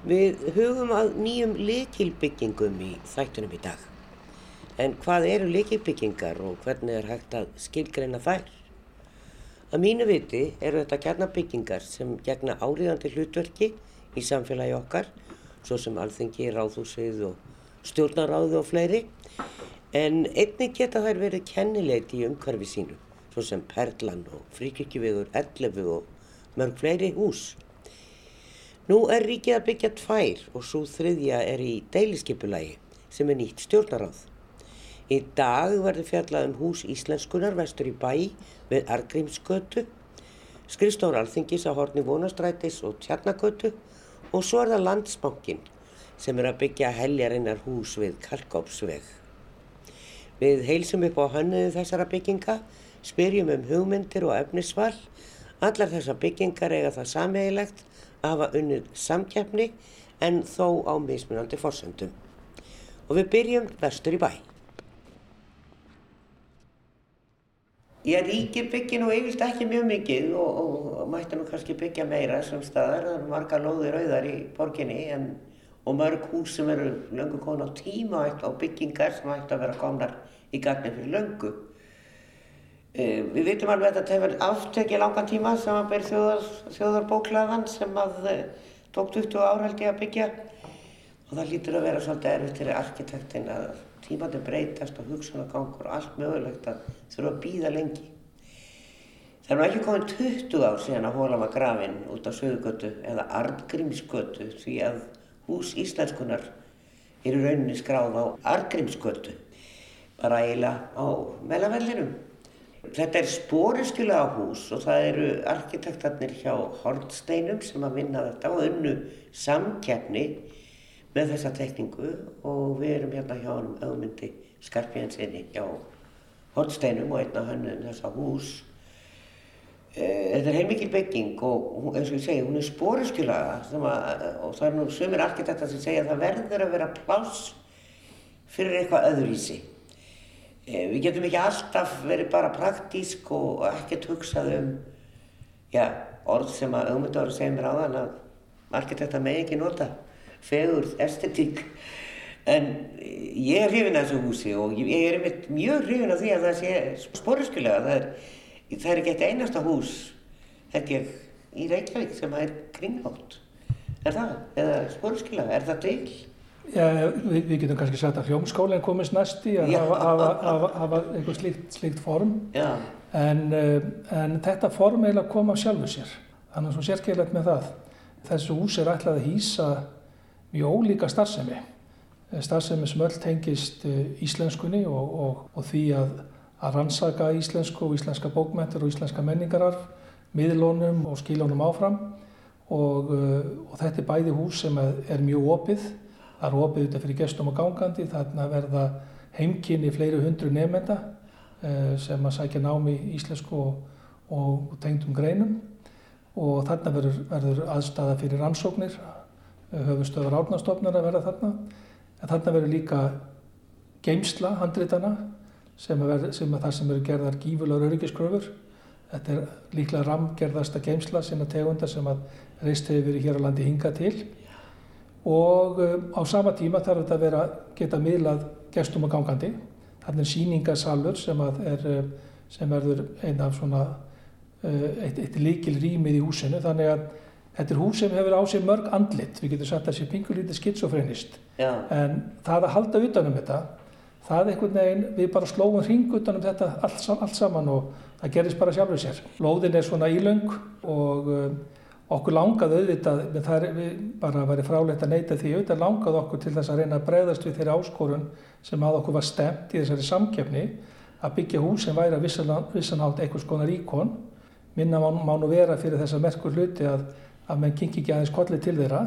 Við hugum að nýjum likilbyggingum í þættunum í dag. En hvað eru likilbyggingar og hvernig er hægt að skilgreina þær? Að mínu viti eru þetta kjarnabyggingar sem gegna áriðandi hlutverki í samfélagi okkar, svo sem alþengi, ráðhúsið og stjórnaráðu og fleiri, en einnig geta þær verið kennileiti í umhverfi sínu, svo sem Perlan og Fríkirkjuvegur 11 og mörg fleiri hús. Nú er ríkið að byggja tvær og svo þriðja er í deiliskipulagi sem er nýtt stjórnaráð. Í dag verður fjallað um hús Íslenskunar vestur í bæ við Argrímsgötu, skrifstór alþingis á horni vonastrætis og tjarnagötu og svo er það landsbankin sem er að byggja heljarinnar hús við Kalkópsveg. Við heilsum upp á hönnuðu þessara bygginga, spyrjum um hugmyndir og efnisval. Allar þessar byggingar eiga það sameigilegt hafa unnið samkjafni en þó á mismunandi fórsöndum. Og við byrjum vestur í bæ. Ég ríkir byggja nú yfirlt ekki mjög mikið og, og, og mætti nú kannski byggja meira sem staðar. Það eru marga lóðir auðar í borginni en, og mörg hús sem eru löngu komin á tíma og byggingar sem ætti að vera komnar í gagni fyrir löngu. E, við vitum alveg að þetta hefur aftekið langan tíma sem að ber þjóðar, þjóðarbóklaðan sem að e, tók 20 ár held ég að byggja og það lítur að vera svolítið erfitt fyrir arkitektin að tímandi breytast og hugsunagangur og allt mögulegt að þurfa að býða lengi. Það er nú ekki komin 20 ár síðan að hóla var grafinn út á Söðugötu eða Arngrímsgötu því að hús íslenskunar er í rauninni skráð á Arngrímsgötu bara eiginlega á melavellinum. Þetta er spóriskilega hús og það eru arkitektarnir hjá Hortsteinum sem að vinna þetta og unnu samkjafni með þessa tekningu og við erum hérna hjá hann um augmyndi Skarpjænsinni hjá Hortsteinum og einna hönnun þessa hús. Eh, þetta er heilmikið bygging og eins og ég segi, hún er spóriskjulaga og það er nú sömur arkitektar sem segja að það verður að vera pláss fyrir eitthvað öðruvísi. Eh, við getum ekki alltaf verið bara praktísk og ekkert hugsað um já, orð sem að augmyndaður segir mér á þann að arkitektar megi ekki nota fegurð, estetík. En ég er hrifin af þessu húsi og ég er mjög hrifin af því að það sé spóriskulega það er, það er ekki eitt einasta hús held ég í Reykjavík sem er kringhátt er það, eða spóriskulega, er það til? Já, við, við getum kannski sagt að hljómskólinn komist næst í að hafa, einhver slíkt, slíkt form. En, eh, en þetta form eiginlega kom af sjálfu sér. Þannig að svo sérkeilægt með það. Þessu hús er ætlað að hýsa mjög ólíka starfsemi. Eh, starfsemi sem öll tengist eh, íslenskunni og, og, og því að, að rannsaka íslensku og íslenska bókmæntur og íslenska menningararf, miðlónum og skílónum áfram. Og, og þetta er bæði hús sem er mjög opið. Það er opið af fyrir gestum og gangandi, þarna verða heimkynni fleiri hundru nefnda sem að sækja námi íslensku og tengdum greinum. Og þarna verður, verður aðstæða fyrir rannsóknir. Höfustöður árnastofnar að vera þarna. En þarna verður líka geimsla handritana sem, ver, sem að það sem eru gerðar gífulegur öryggiskröfur. Þetta er líklega ramgerðasta geimsla sinna tegunda sem að reist hefur verið hér á landi hinga til og um, á sama tíma þarf þetta að vera geta miðlað gestum og gangandi. Þarna er síningasalur sem að er sem verður einn af svona uh, eitt, eitt líkil rýmið í húsinu. Þannig að Þetta er hús sem hefur á sig mörg andlit, við getum sagt að það sé pingulítið skitsofrænist, en það að halda utanum þetta, það er einhvern veginn, við bara slóum hring utanum þetta allt, allt saman og það gerist bara sjálfur sér. Lóðin er svona ílöng og okkur langaði auðvitað, það er bara að vera frálegt að neyta því, auðvitað langaði okkur til þess að reyna að bregðast við þeirri áskorun sem að okkur var stemt í þessari samkjöfni að byggja hús sem væri að vissanátt einhvers konar íkon. Minna má, nú vera fyrir þessa merkur hluti að að menn kingi ekki aðeins kollið til þeirra.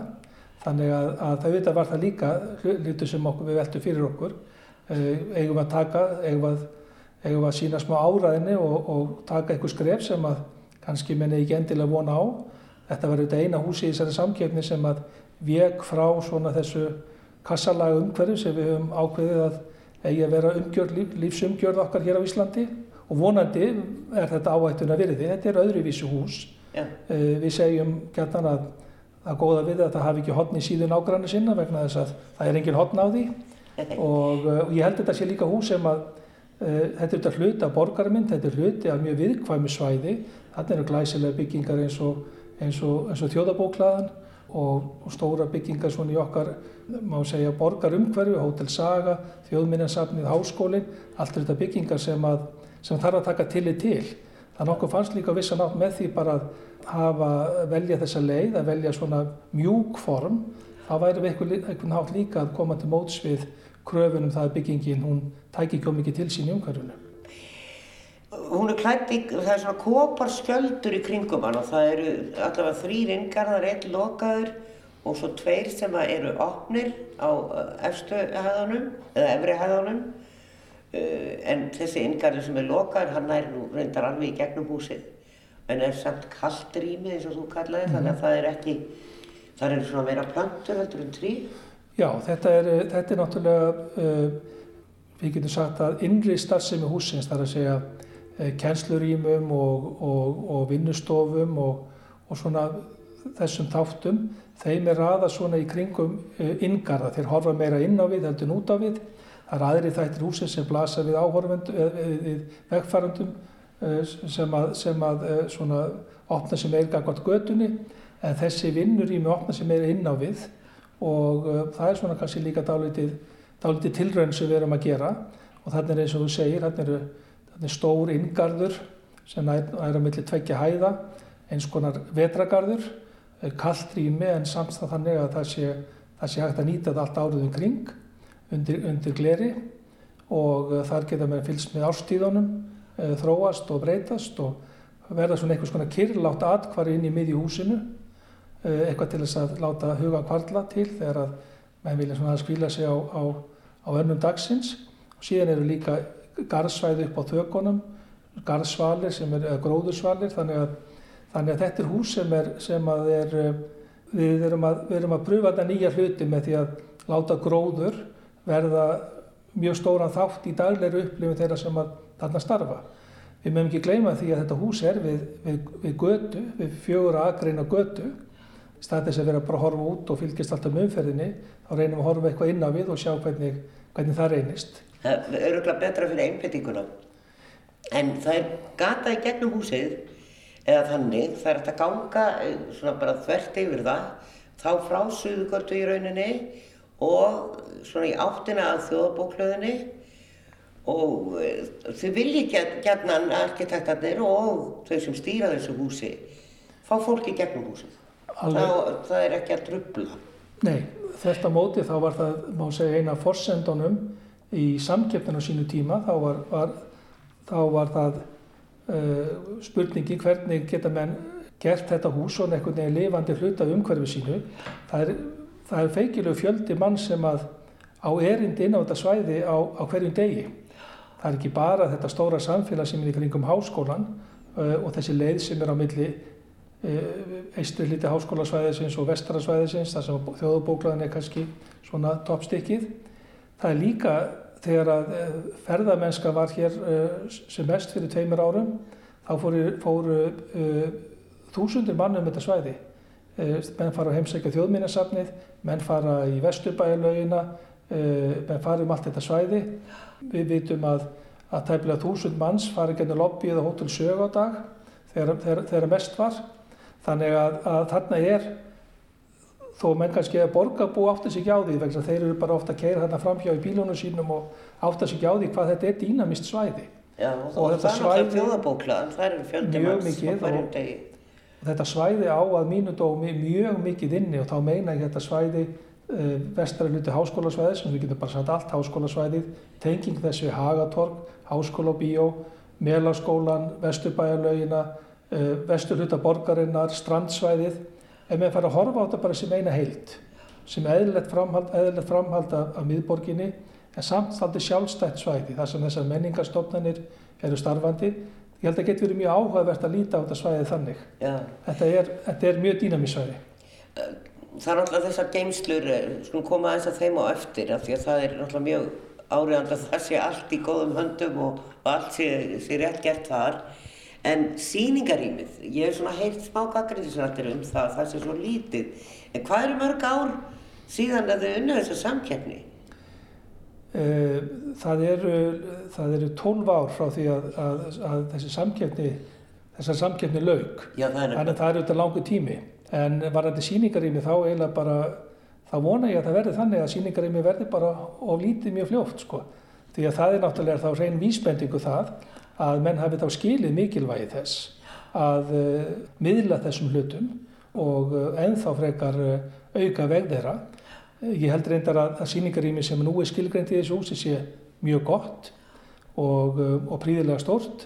Þannig að, að það auðvitað var það líka hlutu sem okkur, við veltum fyrir okkur. Uh, eigum að taka eigum að, eigum að sína smá áraðinni og, og taka einhver skref sem að kannski menni ekki endilega vona á þetta var auðvitað eina húsi í þessari samkjöfni sem að veg frá svona þessu kassalaga umhverju sem við höfum ákveðið að eigi að vera umgjörð, líf, lífsumgjörð okkar hér á Íslandi. Og vonandi er þetta áættun að verði. Þetta er öðruvísu hús. Yeah. Við segjum gætan að, það góða við að það hafi ekki hodni síðan ágrannu sinna vegna þess að það er engin hodn á því. Og, uh, og ég held þetta sé líka hús sem að uh, þetta er hluti af borgarmynd, þetta er hluti af mjög viðkvæmi svæði, þarna eru glæsilega byggingar eins og, eins og, eins og þjóðabóklaðan og, stóra byggingar svona í okkar, má segja, borgarumhverfi, Hotel Saga, Þjóðminnarsafnið, Háskólinn, allt þetta byggingar sem, að, sem þarf að taka tillit til. Þannig okkur fannst líka vissan átt með því bara að hafa, velja þessa leið, að velja svona mjúk form, þá væri við einhvern hátt líka að koma til móts við kröfunum það að byggingin, hún tæki ekki mikið til sín í umhverfunu. Hún er klætt í, það er svona kopar skjöldur í kringum hann og það eru allavega þrýr yngarðar, einn lokaður og svo tveir sem eru opnir á eh, efstu hæðanum eða efri hæðanum uh, en þessi yngarður sem er lokaður hann er nú reyndar alveg í gegnum húsið en er samt kallt rými eins og þú kallaði mm þannig að það er ekki það er svona meira plantur heldur en trí Já, þetta er, þetta er náttúrulega uh, við getum sagt að innri starfsemi húsins þar að segja Eh, kennslurímum og, og, og vinnustofum og, og svona þessum þáttum þeim er aða svona í kringum yngarða, eh, þeir horfa meira inn á við heldur en út á við. Það er aðri þættir húsin sem blasa við áhorfendum eh, við vegfærandum sem að, sem að svona opna sem er gagvat götunni en þessi vinnurými opna sem er inn á við og það er svona kannski líka dálítið, dálítið tilrönd sem við erum að gera. Og þannig er eins og þú segir, þannig eru Þetta er stór inngarður sem er á milli tveggja hæða, eins konar vetragarður, kallt rými en samt það þannig að það sé, það sé hægt að nýta þetta allt árið um kring undir, undir gleri. Og uh, þar geta með fylgst með ástíðunum, uh, þróast og breytast og verða svona einhvers konar kyrlátt atkvar inn í miðju húsinu, uh, eitthvað til þess að láta huga kvarla til þegar að menn vilja svona að skvíla sig á, á, á önnum dagsins. Og síðan eru líka garðsvæði upp á þökunum, garðsvalir sem er gróðursvalir þannig að, þannig að þetta er hús sem er, sem er, við erum að, við erum að pröfa þetta nýja hluti með því að láta gróður verða mjög stóran þátt í daglegri upplifin þeirra sem þarna starfa. Við mögum ekki gleyma því að þetta hús er við, við, við götu, við fjögur aðgreina götu. Í stað þess að vera bara að horfa út og fylgjast alltaf með umferðinni, þá reynum við að horfa eitthvað inn á við og sjá hvernig, hvernig það reynist. Það er öruglega betra fyrir einbindinguna. En það er gata í gegnum húsið, eða þannig, það er hægt að ganga eh, svona bara þvert yfir það, þá frá Suðugörtu í rauninni og svona í áttina að þjóðabóklöðinni og eh, þau vilji gætna arkitektarnir og þau sem stýra þessu húsi fá fólki gegnum húsið. Það, það er ekki að drubla. Nei, þetta móti þá var það, má segja, eina forsendunum í samkeppninu á sínu tíma þá var, var, þá var það uh, spurningi hvernig geta menn gert þetta hús og einhvern veginn lifandi hluta umhverfið sínu. Það er, það er feikilegu fjöldi mann sem að á erindi inn á þetta svæði á, á hverjum degi. Það er ekki bara þetta stóra samfélag sem er í kringum háskólan uh, og þessi leið sem er á milli uh, eisturlíti háskólasvæðisins og vestarasvæðisins þar sem þjóðubóklaðin er kannski svona toppstykkið. Það er líka þegar að eh, ferðamennska var hér eh, sem mest fyrir tveimur árum þá fóru, fóru uh, þúsundir mann um þetta svæði. Menn fara á heimsækja þjóðminnarsafnið, menn fara í vesturbæjarlaugina, uh, menn fara um allt þetta svæði. Við vitum að, að tæmlega þúsund manns fara genið lobbyið á Hotel Sög á dag þegar, þegar, þegar mest var. Þannig að, að þarna er þó menn kannski að borgarbú áttast ekki á því vegna þeir eru bara ofta að keira þarna framhjá í bílunum sínum og áttast ekki á því hvað þetta er dýnamist svæði. Já, og, og þetta svæði þjóðabóklaðan, það eru fjöldi manns á hverjum degi. Þetta svæði á að mínu dómi mjög mikið inni og þá meina ég þetta svæði uh, vestari hluti háskólasvæði sem við getum bara sagt allt háskólasvæðið, tenging þessu Hagatorg, Háskólabíó, Melaskólan, Vesturbæjarlaugina, vestur hluta borgarinnar, strandsvæðið ef við fara að horfa á þetta bara sem eina heilt sem eðlilegt framhald, eðlilegt framhald af, af miðborginni en samt þaldi sjálfstætt svæði þar sem þessar menningarstofnanir eru starfandi. Ég held að getur verið mjög áhugavert að líta á þetta svæði þannig. Þetta er, þetta er mjög dýnamísvæði. Það er náttúrulega þessar geimslur eh, skulum koma aðeins að þeim á eftir af því að það er náttúrulega mjög áriðand að það sé allt í góðum höndum og, og allt sé, sé rétt gert þar En síningarýmið, ég hef svona heilt smá gaggrindinsrættir um það, það sé svo lítið. En hvað eru mörg ár síðan að þau unna þessa samkeppni? Eh, það eru, það eru 12 ár frá því að, að, að þessi samkeppni, þessar samkeppni laug. Já, það er Þannig að það eru þetta langu tími. En varandi síningarýmið þá eiginlega bara, þá vona ég að það verði þannig að síningarýmið verði bara of lítið mjög fljótt sko. Því að það er náttúrulega þá reyn vísbendingu það að menn hafi þá skilið mikilvægi þess að uh, miðla þessum hlutum og uh, ennþá frekar uh, auka veg þeirra. Ég held reyndar að, að síningarými sem nú er skilgreint í þessu húsi sé mjög gott og, og príðilega stort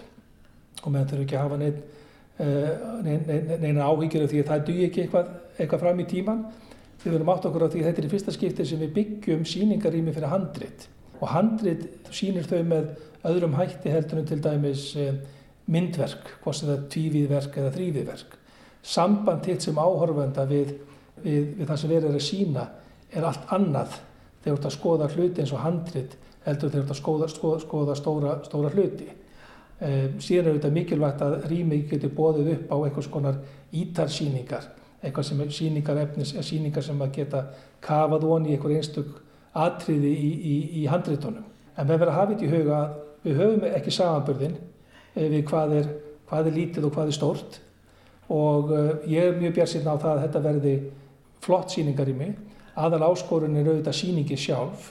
og menn þurfu ekki að hafa neina nein, nein, nein áhyggjur af því að það duð ekki eitthvað, eitthvað fram í tíman. Við verðum átt okkur á því að þetta er í fyrsta skipti sem við byggjum síningarými fyrir handrit og handrit sínir þau með öðrum hætti heldur en til dæmis eh, myndverk, hvort sem það er tvívíðverk eða þrývíðverk. Samband hitt sem áhorfenda við, við, við það sem verður að sína er allt annað þegar þú ert að skoða hluti eins og handrit heldur þegar þú ert að skoða, skoða, skoða stóra, stóra hluti. E, síðan er þetta mikilvægt að rými getur bóðið upp á einhvers konar ítarsýningar, eitthvað sem er síningar efnis, síningar sem að geta kafað voni í einhver einstök atriði í, í, í handritunum. En við verðum að hafa þetta í huga að við höfum ekki samanbörðin eh, við hvað er, hvað er lítið og hvað er stórt og uh, ég er mjög bjart síðan á það að þetta verði flott síningar í mig. Aðal áskorun er auðvitað síningi sjálf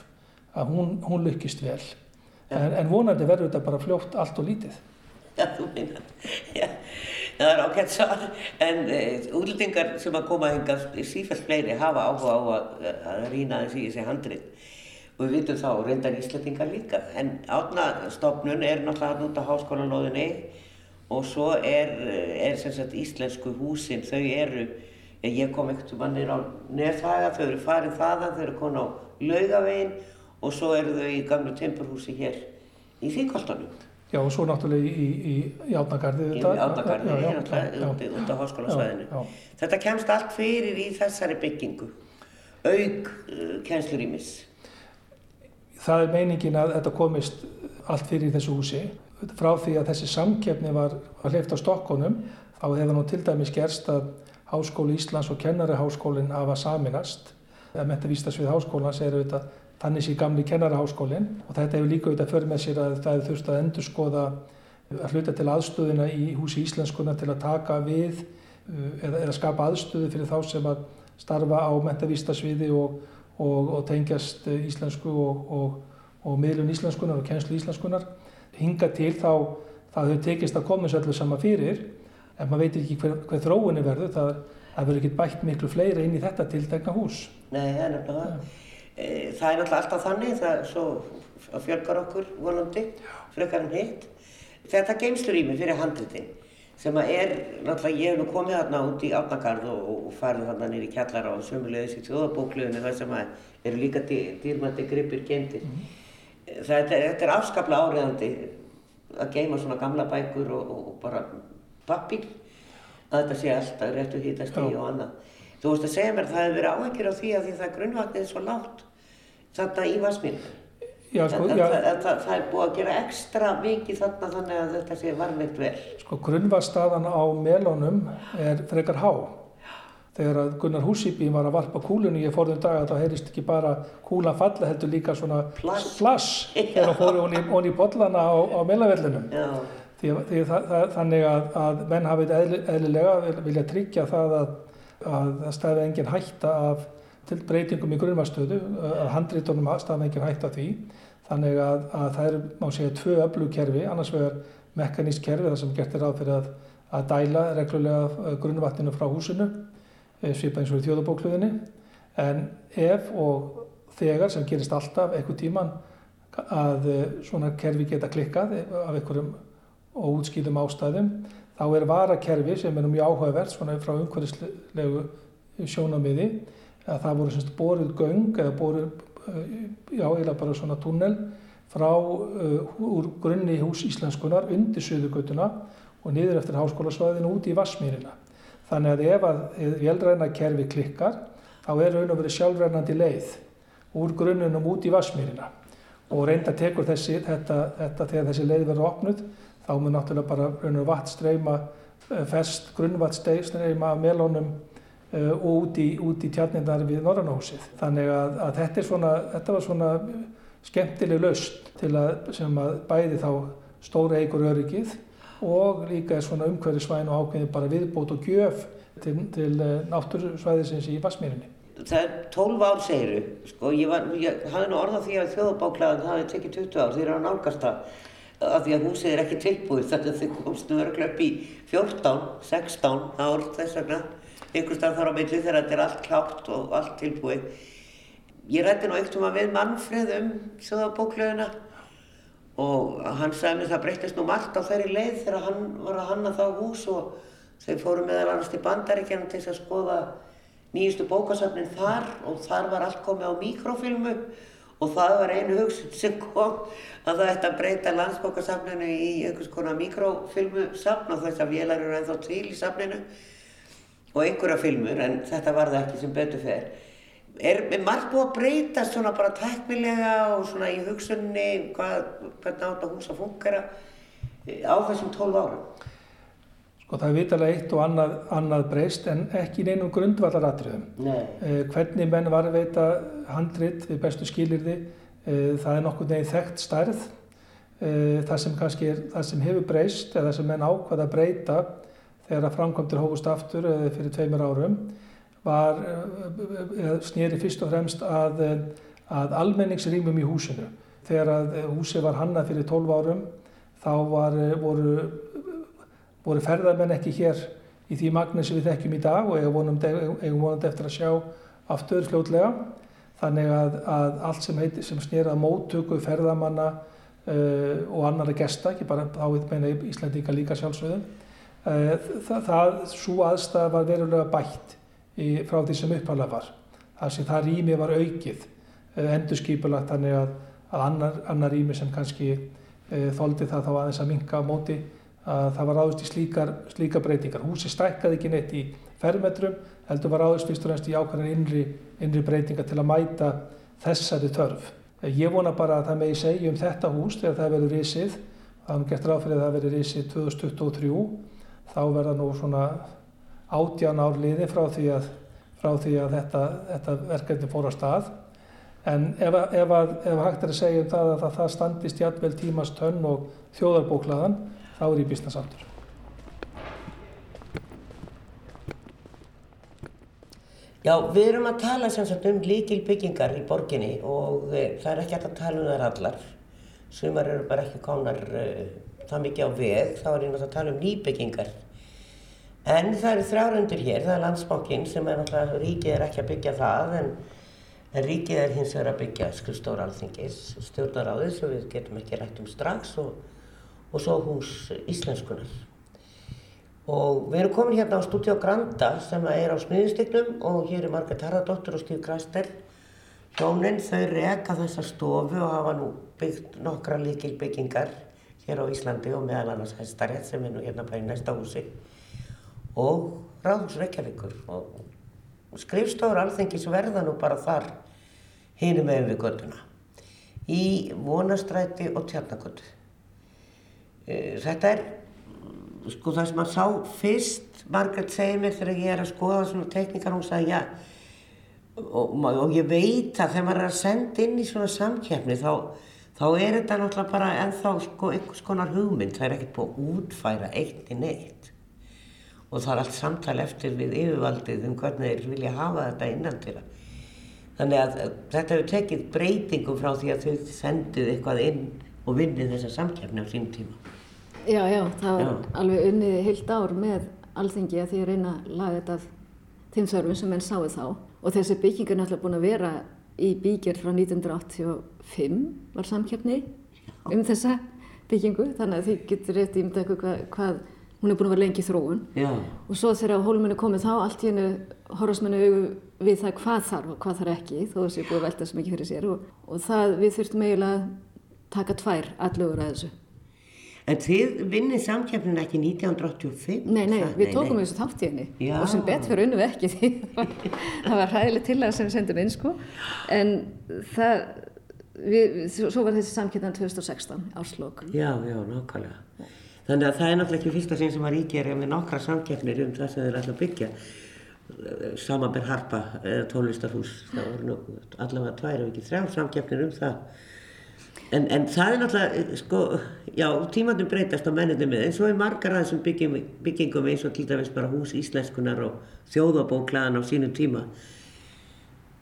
að hún, hún lykkist vel. Ja. En, en vonandi verður þetta bara fljótt allt og lítið. Já, þú minna. Já, það er ákveðt svar. En eh, útlendingar sem að koma hengast sífælt fleiri hafa áhuga á að, að rýna þessi í þessi handrið og við vitum þá reyndar Íslandingar líka. En átnastofnun er náttúrulega út á háskólanóðinni og svo er, er sem sagt íslensku húsin, þau eru ég kom ekkert um annir á nefnfæða þau eru farin þaðan, þau eru konu á laugavegin og svo eru þau í gamlu tempurhúsi hér í Þingoltanum Já og svo náttúrulega í, í, í Átnagarði Í Átnagarði, út á háskólasvæðinu. Þetta kemst allt fyrir í þessari byggingu auk uh, kennslurýmis það er meiningin að þetta komist allt fyrir þessu húsi. Frá því að þessi samkefni var, var hleyft á Stokkonum þá hefur nú til dæmis gerst að Háskóli Íslands og Kennaraháskólinn hafa saminast. Það metta vísast við háskólans er auðvitað þannig sé gamli Kennaraháskólinn og þetta hefur líka auðvitað för með sér að það hefur þurft að endur skoða að hluta til aðstöðuna í húsi Íslenskuna til að taka við uh, eða, eða skapa aðstöðu fyrir þá sem að starfa á mentavístasviði og og, og tengjast eh, íslensku og, og, og miðlun íslenskunar og kjenslu íslenskunar. Hinga til þá það hefur tekist að koma öllu sama fyrir en maður veit ekki hver, hver þróunni verður. Það, það verður ekki bætt miklu fleira inn í þetta tildegna hús. Nei, það er nefnilega það. E, það er náttúrulega alltaf þannig, það svo fjölgar okkur volandi, frekar en hitt. Þetta geimslur í mig fyrir handritin sem að er, náttúrulega ég hef nú komið þarna út í Átnagarð og, og farið þarna nýri kjallara og sömulegðis í þjóðabókluðinu þar sem að eru líka dýrmætti gripir gemdir. Mm -hmm. þetta, þetta er afskaplega áriðandi að geima svona gamla bækur og, og, bara pappir að þetta sé alltaf réttu hýtastígi og annað. Þú veist að segja mér að það hefur verið áhengir á því að því það grunnvatnið er svo látt þarna í Vasmínu. Já, sko, en, en það, það er búið að gera ekstra mikið þarna þannig að þetta sé varmeitt vel. Sko grunnvarstaðan á melónum er frekar há. Þegar að Gunnar Húsíbí var að varpa kúlunni í forðum dag að það heyrist ekki bara kúlan falla heldur líka svona flass þegar það fóru honni í bollana á, á melavellinum. Því, því það, það, þannig að, að menn hafið eðlilega vilja tryggja það að, að það stæði engin hætta af til breytingum í grunnvarstöðu að handrítunum hægt af því. Þannig að, að það er, má segja, tvö öflugkerfi, annars vegar mekanísk kerfi þar sem gert er ráð fyrir að, að dæla reglulega grunnvattinu frá húsinu eh, svipa eins og í þjóðabókluðinni en ef og þegar sem gerist alltaf eitthvað tíman að eh, svona kerfi geta klikkað af einhverjum óútskýðum ástæðum þá er varakerfi sem er mjög áhugavert svona frá umhverfislegu sjónamiði að það voru semst borið göng eða borið, eh, já eiginlega bara svona tunnel frá uh, úr grunni hús íslenskunar undir Suðugötuna og niður eftir háskólasvæðinu út í Vassmýrina. Þannig að ef að velræna kerfi klikkar þá er raun og verið sjálfrænandi leið úr grunnunum út í Vassmýrina og reynda tekur þessi, þetta, þetta þegar þessi leið verður opnud þá mun náttúrulega bara raun og vatn streyma eh, fest grunnvatt streyma melónum og út í, í tjarnindar við Norrannahúsið. Þannig að, að þetta, svona, þetta var svona skemmtileg laust til að að bæði þá stóra eigur öryggið og líka svona umhverfisvæn og ákveði bara viðbót og gjöf til, til eh, náttúrsvæðisins í Vassmýrinni. Það er 12 ár segiru, sko, ég, var, ég hafði nú orðað því að þjóðbáklaðan það hefði tekið 20 ár því er á nálgast það af því að húsið er ekki tilbúið þannig að þau komstu örglega upp í 14, 16 ár þess vegna einhvers dag þar á milli þegar þetta er allt klátt og allt tilbúið. Ég rætti nú eitt um að við mannfrið um þjóðbáklaðuna og hann sagði mér það breytist nú margt á þeirri leið þegar hann var að hanna þá hús og þau fóru meðal annars til bandaríkjana til að skoða nýjustu bókasafnin þar og þar var allt komið á mikrofilmu og það var einu hugsun sem kom að það ætti að breyta landsbókasafninu í einhvers konar mikrofilmusafn og þess að vélar eru ennþá til í safninu og einhverja filmur en þetta var það ekki sem betur fer er margt búið að breytast svona bara tæknilega og svona í hugsunni hvað, hvernig átt að húsa funkara eh, á þessum 12 árum? Sko það er vitalega eitt og annað, annað breyst en ekki neinum grundvallaratriðum. Eh, hvernig menn var að veita handrit við bestu skilirði, eh, það er nokkur neginn þekkt stærð. Eh, það sem kannski er, það sem hefur breyst eða sem menn ákvaða að breyta þegar að framkvæmdur hófust aftur eða fyrir tveimur árum var, eh, snýri fyrst og fremst að, eh, að almenningsrýmum í húsinu. Þegar að eh, húsi var hannað fyrir 12 árum þá var, voru, voru ferðarmenn ekki hér í því magni sem við þekkjum í dag og eigum vonandi eftir að sjá aftur fljótlega. Þannig að, að allt sem, heiti, sem snýra móttöku ferðarmanna uh, og annara gesta, ekki bara þá veit meina Íslandíka líka sjálfsögðum, það, það, svo aðstæða var verulega bætt í, frá því sem uppalega var. Það sem það rými var aukið, eh, endurskipulagt þannig að, að annar, annar rými sem kannski e, þóldi það þá aðeins að minka á móti að það var áðurst í slíkar, slíkar breytingar. Húsi stækkaði ekki neitt í fermetrum, heldur var áðurst fyrst og reynst í ákvæðan innri, innri breytingar til að mæta þessari törf. Eh, ég vona bara að það megi segja um þetta hús þegar það verður risið, það hefum gert ráð fyrir að það verður risið 2023, þá verða nú svona átján ár liði frá því að, frá því að þetta, þetta verkefni fór á stað. En ef, ef, ef, ef hægt er að segja um það að það, það standist jætvel tímast tönn og þjóðarbóklaðan, þá er ég býstna samtur. Já, við erum að tala sem sagt um líkil byggingar í borginni og e, það er ekki að tala um þær allar. Sumar eru bara ekki konar e, það mikið á veg, þá er ég náttúrulega að tala um nýbyggingar En það eru þrjárundur hér, það er landsbankin sem er náttúrulega, ríkið er ekki að byggja það en, en ríkið er hins vegar að byggja skrifstóra alþingis, stjórnaráðið sem við getum ekki rætt um strax og, og svo hús íslenskunar. Og við erum komin hérna á Studio Granda sem er á smiðinstygnum og hér er Margaret Harðardóttur og Stíf Græster. Hjóninn þau reka þessa stofu og hafa nú byggt nokkra líkil byggingar hér á Íslandi og meðal annars Hestarétt sem er nú hérna bara í næsta húsi. Og Ráðhús Reykjavíkur. Og skrifstofur alþengis verða nú bara þar hínum með við göttuna í vonastræti og tjarnagötu. E, þetta er sko það sem maður sá fyrst, Margaret segir mér þegar ég er að skoða svona tekníkar, hún sagði já. Og, og ég veit að þegar maður er að senda inn í svona samkjæfni þá, þá er þetta náttúrulega bara ennþá sko einhvers konar hugmynd, það er ekkert búið að útfæra eitt í neitt og það er allt samtal eftir við yfirvaldið um hvernig þeir vilja hafa þetta innan til það. Þannig að þetta hefur tekið breytingum frá því að þau sendið eitthvað inn og vinnið þessa samkjafni á sín tíma. Já, já, það var alveg unnið heilt ár með alþengi að því að reyna að laga þetta af þeim þörfum sem enn sáðu þá og þessi bygging er náttúrulega búin að vera í byggjur frá 1985 var samkjafni um þessa byggingu þannig að þið getur rétt ímda hvað, hvað hún er búin að vera lengi í þróun. Já. og svo þegar hólmennu komið þá allt í hennu horfast mennu við það hvað þarf og hvað þarf ekki þó þess að ég búið að velta svo mikið fyrir sér. Og, og það við þurftum eiginlega að taka tvær allögur að þessu En þið vinnið samkjöfninu ekki 1985? Nei, nei, það, við tókum þessu þátt í henni og sem betur fyrir unnum við ekki því það var hræðileg til að sem við sendum inn sko en það við, svo var þessi samkynnan 2016 áslokk. Já, já, nákvæmlega. Þannig að það er náttúrulega ekki fyrsta sinn sem að ríkja er með nokkra samkeppnir um það sem þeir að byggja. Samanber Harpa tónlistarhús, það voru nú allavega tvær og ekki þrjá samkeppnir um það. En, en það er náttúrulega, sko, já, tímandum breytast á mennindu með, en svo er margar að þessum byggingum, byggingum eins og til dæmis bara hús íslenskunar og þjóðabóklaðan á sínum tíma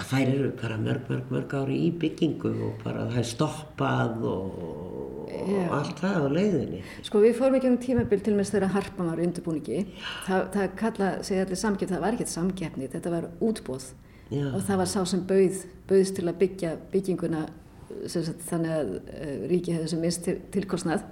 þær eru bara mörg, mörg, mörg ári í byggingu og bara það er stoppað og, og allt það á leiðinni. Sko við fórum ekki um tímabild til og með þeirra harpan var undirbúningi. Það, það kalla, segja allir samgefni, það var ekkert samgefni, þetta var útbóð Já. og það var sá sem bauð, bauðst til að byggja bygginguna sagt, þannig að uh, ríki hefði sem til, tilkostnað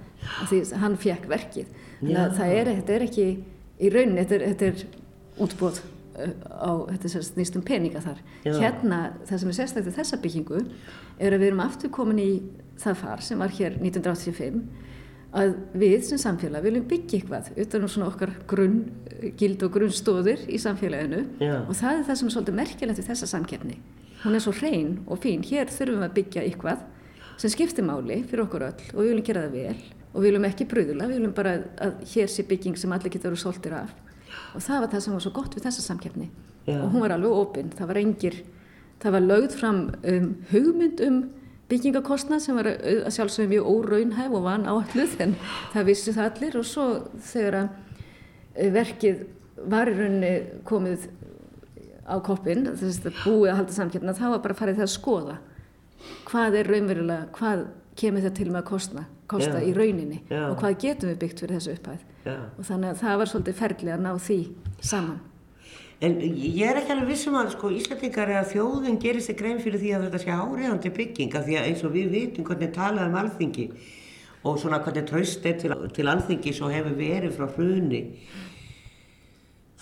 því hann fekk verkið. Þannig að það er, þetta er ekki í rauninni, þetta er, þetta er útbóð á þetta sérst nýstum peninga þar. Já. Hérna það sem er sérstaklega þessa byggingu er að við erum aftur komin í það far sem var hér 1985 að við sem samfélag viljum byggja eitthvað utan um svona okkar grunn, gild og grunnstóðir í samfélaginu Já. og það er það sem er svolítið merkilegt við þessa samkefni. Hún er svo hrein og fín. Hér þurfum við að byggja eitthvað sem skiptir máli fyrir okkur öll og við viljum gera það vel og við viljum ekki bröðula, við viljum bara að hér sé bygging sem allir getur verið svolítið af. Og það var það sem var svo gott við þessa samkeppni. Já. og hún var alveg opinn, það var engir það var lögð fram um, hugmynd um byggingakostnað sem var að sjálfsögum mjög óraunhæf og van áalluð en það vissi það allir. Og svo þegar að eh, verkið var í rauninni komið á koppin, þess að búið að halda samkeppna þá var bara að fara í það að skoða hvað er raunverulega, hvað kemur það til með að kosta, kosta í rauninni Já. og hvað getum við byggt fyrir þessu upphæð Já. og þannig að það var svolítið ferli að ná því saman. En ég er ekki alveg vissum að sko Íslandingar er að þjóðun gerir sig grein fyrir því að þetta sé áriðandi bygging af því að eins og við vitum hvernig talað um alþingi og svona hvernig tröst er til, til alþingi svo hefur verið frá hruni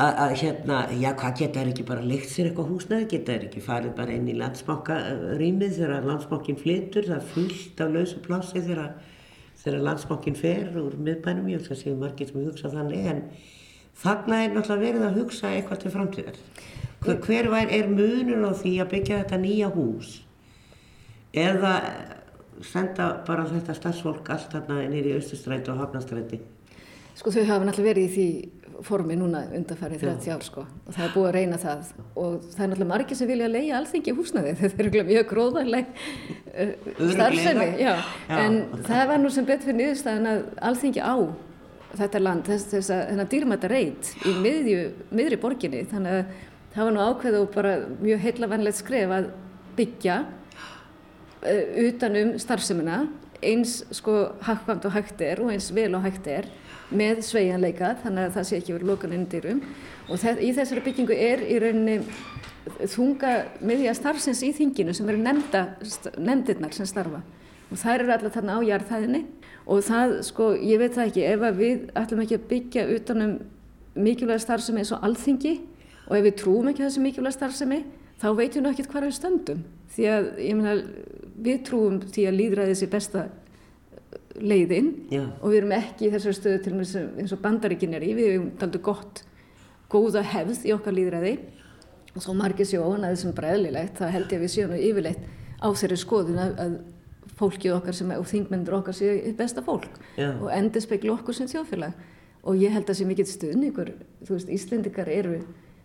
að hérna, já hvað geta er ekki bara leikt sér eitthvað húsnaði, geta er ekki farið bara inn í landsmokkarýmið þegar landsmokkin flytur, það er fullt af lausu plássi þegar þegar landsmokkin fer úr miðbænum, ég að séu margir sem hugsa þannig, en þarna er náttúrulega verið að hugsa eitthvað til framtíðar. Hver, hver vær er munur á því að byggja þetta nýja hús eða senda bara þetta starfsfólk allt þarna nýri í Östustræti og Hafnastræti? Sko þau hafa náttúrulega verið í því formi núna undanfærið 30 ár sko. Og það er búið að reyna það. Og það er náttúrulega margir sem vilja leiða alþengi húsnaði þetta er mjög gróðarleg uh, starfsemi. en það var nú sem betur fyrir niðurstaðan að alþengi á þetta land þess, þess að þennan dýrmæta reyt í miðju, miðri borginni. Þannig að það var nú ákveð og bara mjög heilavanlegt skref að byggja uh, utanum starfsemina eins sko hakkvæmt og hægt er og eins vel og hægt er með sveianleika þannig að það sé ekki verið lokan inn dýrum og í þessari byggingu er í rauninni þunga miðja starfsins í þinginu sem eru nefnda, nefndirnar sem starfa. Og þær eru alltaf þarna á jarðhæðinni. Og það sko, ég veit það ekki, ef við ætlum ekki að byggja utanum mikilvæga starfsemi eins og alþingi og ef við trúum ekki þessi mikilvæga starfsemi þá veitum við ekki hvað við stöndum. Því að ég meina við trúum því að líðræðið sé besta leiðin Já. og við erum ekki í þessari stöðu til og með eins og bandaríkin er í, við erum taldu gott, góða hefð í okkar líðræði og svo margir sjóan að þessum bara eðlilegt, það held ég að við séum yfirleitt á þeirri skoðun að, að fólkið okkar sem, og þingmyndur okkar séu besta fólk Já. og endur spekla okkur sem þjóðfélag og ég held að það sé mikill stuðningur, þú veist, Íslendikar eru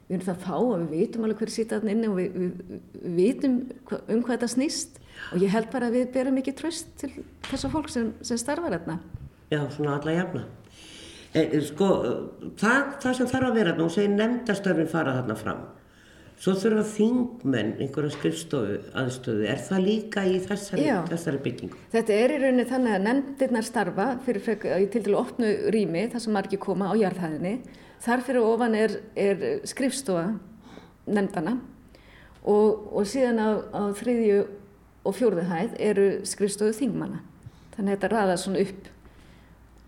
við erum það að fá og við vitum alveg hverju sýta þarna inni og við, við, við vitum um hvað þetta snýst og ég held bara að við berum mikið tröst til þessar fólk sem, sem starfar þarna. Já, svona alla jafna. E, sko, það, það sem þarf að vera þarna og segir nefndastörfin fara þarna fram. Svo þurfa þingmenn einhverja skrifstofu aðstöðu. Er það líka í þessari, þessari byggingu? Þetta er í rauninni þannig að nefndirnar starfa fyrir til til opnu rými þar sem margir koma á jarðhæðinni. Þar fyrir ofan er, er skrifstofa nefndana og, og síðan á, á þriðju og fjórðuhæð eru skrifstofu þingmanna. Þannig að þetta raðar svona upp.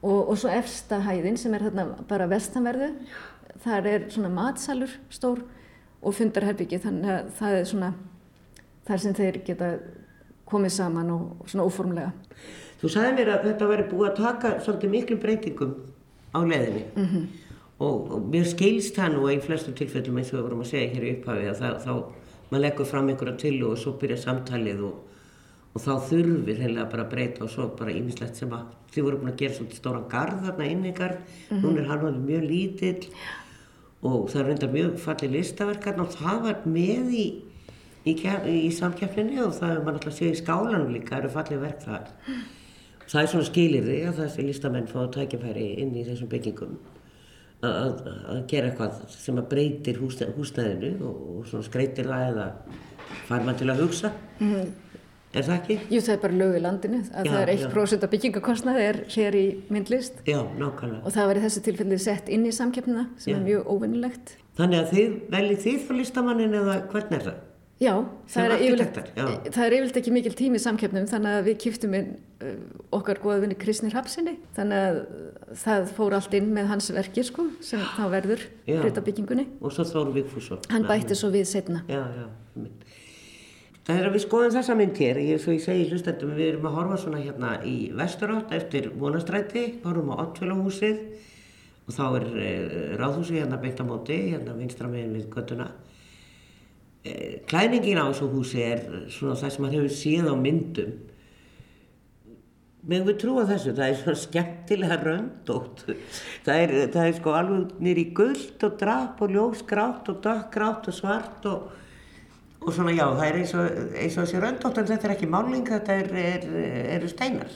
Og, og svo efsta hæðin sem er þarna bara vestanverðu, þar er svona matsalur stór og fundarherbyggi þannig að það er svona þar sem þeir geta komið saman og svona óformlega. Þú sagði mér að þetta væri búið að taka svolítið miklu breytingum á leðinni mm -hmm. og, og mér skilst það nú í flestum tilfellum eins og við vorum að segja hér í upphafi að það, þá maður leggur fram einhverja til og svo byrja samtalið og, og þá þurfir heila bara að breyta og svo bara ímislegt sem að þið voru búin að gera svolítið stóran garð þarna inningar, mm -hmm. núna er hann alveg mjög lítill og það er reyndar mjög fallið listaverkarn og það var með í, í, í samkjafninni og það er maður alltaf að segja í skálanum líka, það eru fallið verk þar. Það er svona skilir því að þessi listamenn fá tækifæri inn í þessum byggingum að, að gera eitthvað sem að breytir húsnæðinu og, og svona skreitir það eða fær maður til að hugsa. Mm -hmm. Er það ekki? Jú, það er bara lög í landinu að já, það er 1% af byggingakostnaði er hér í myndlist. Já, nákvæmlega. Og það var í þessu tilfelli sett inn í samkeppnina sem já. er mjög óvinnilegt. Þannig að þið veljið þið fyrir listamannin eða hvernig er það? Já, það er, yfirleitt, það er yfirleitt ekki mikil tími í samkeppnum þannig að við kýftum inn uh, okkar goða vinni Kristnir Hapsinni þannig að það fór allt inn með hans verkir sko sem þá verður hluta byggingunni. Og svo Þóru Vigfússon. Hann bætti svo við setna. Já, já, að við skoðum þessa mynd hér, ég, svo ég segi hlustendum, við erum að horfa svona hérna í Vesturátt eftir vonastræti, horfum á Ottfélagúsið og þá er e, ráðhúsið hérna beint á móti, hérna vinstra meginn við göttuna. E, klæningin á þessu húsi er svona það sem maður hefur síð á myndum. Meðan við trúa þessu, það er svona skemmtilega röndótt. Það er, það er sko alveg nýri gullt og drap og ljósgrátt og dökkgrátt og svart og og svona já, það er eins og, eins og þessi röndótt en þetta er ekki máling, þetta eru er, er steinar.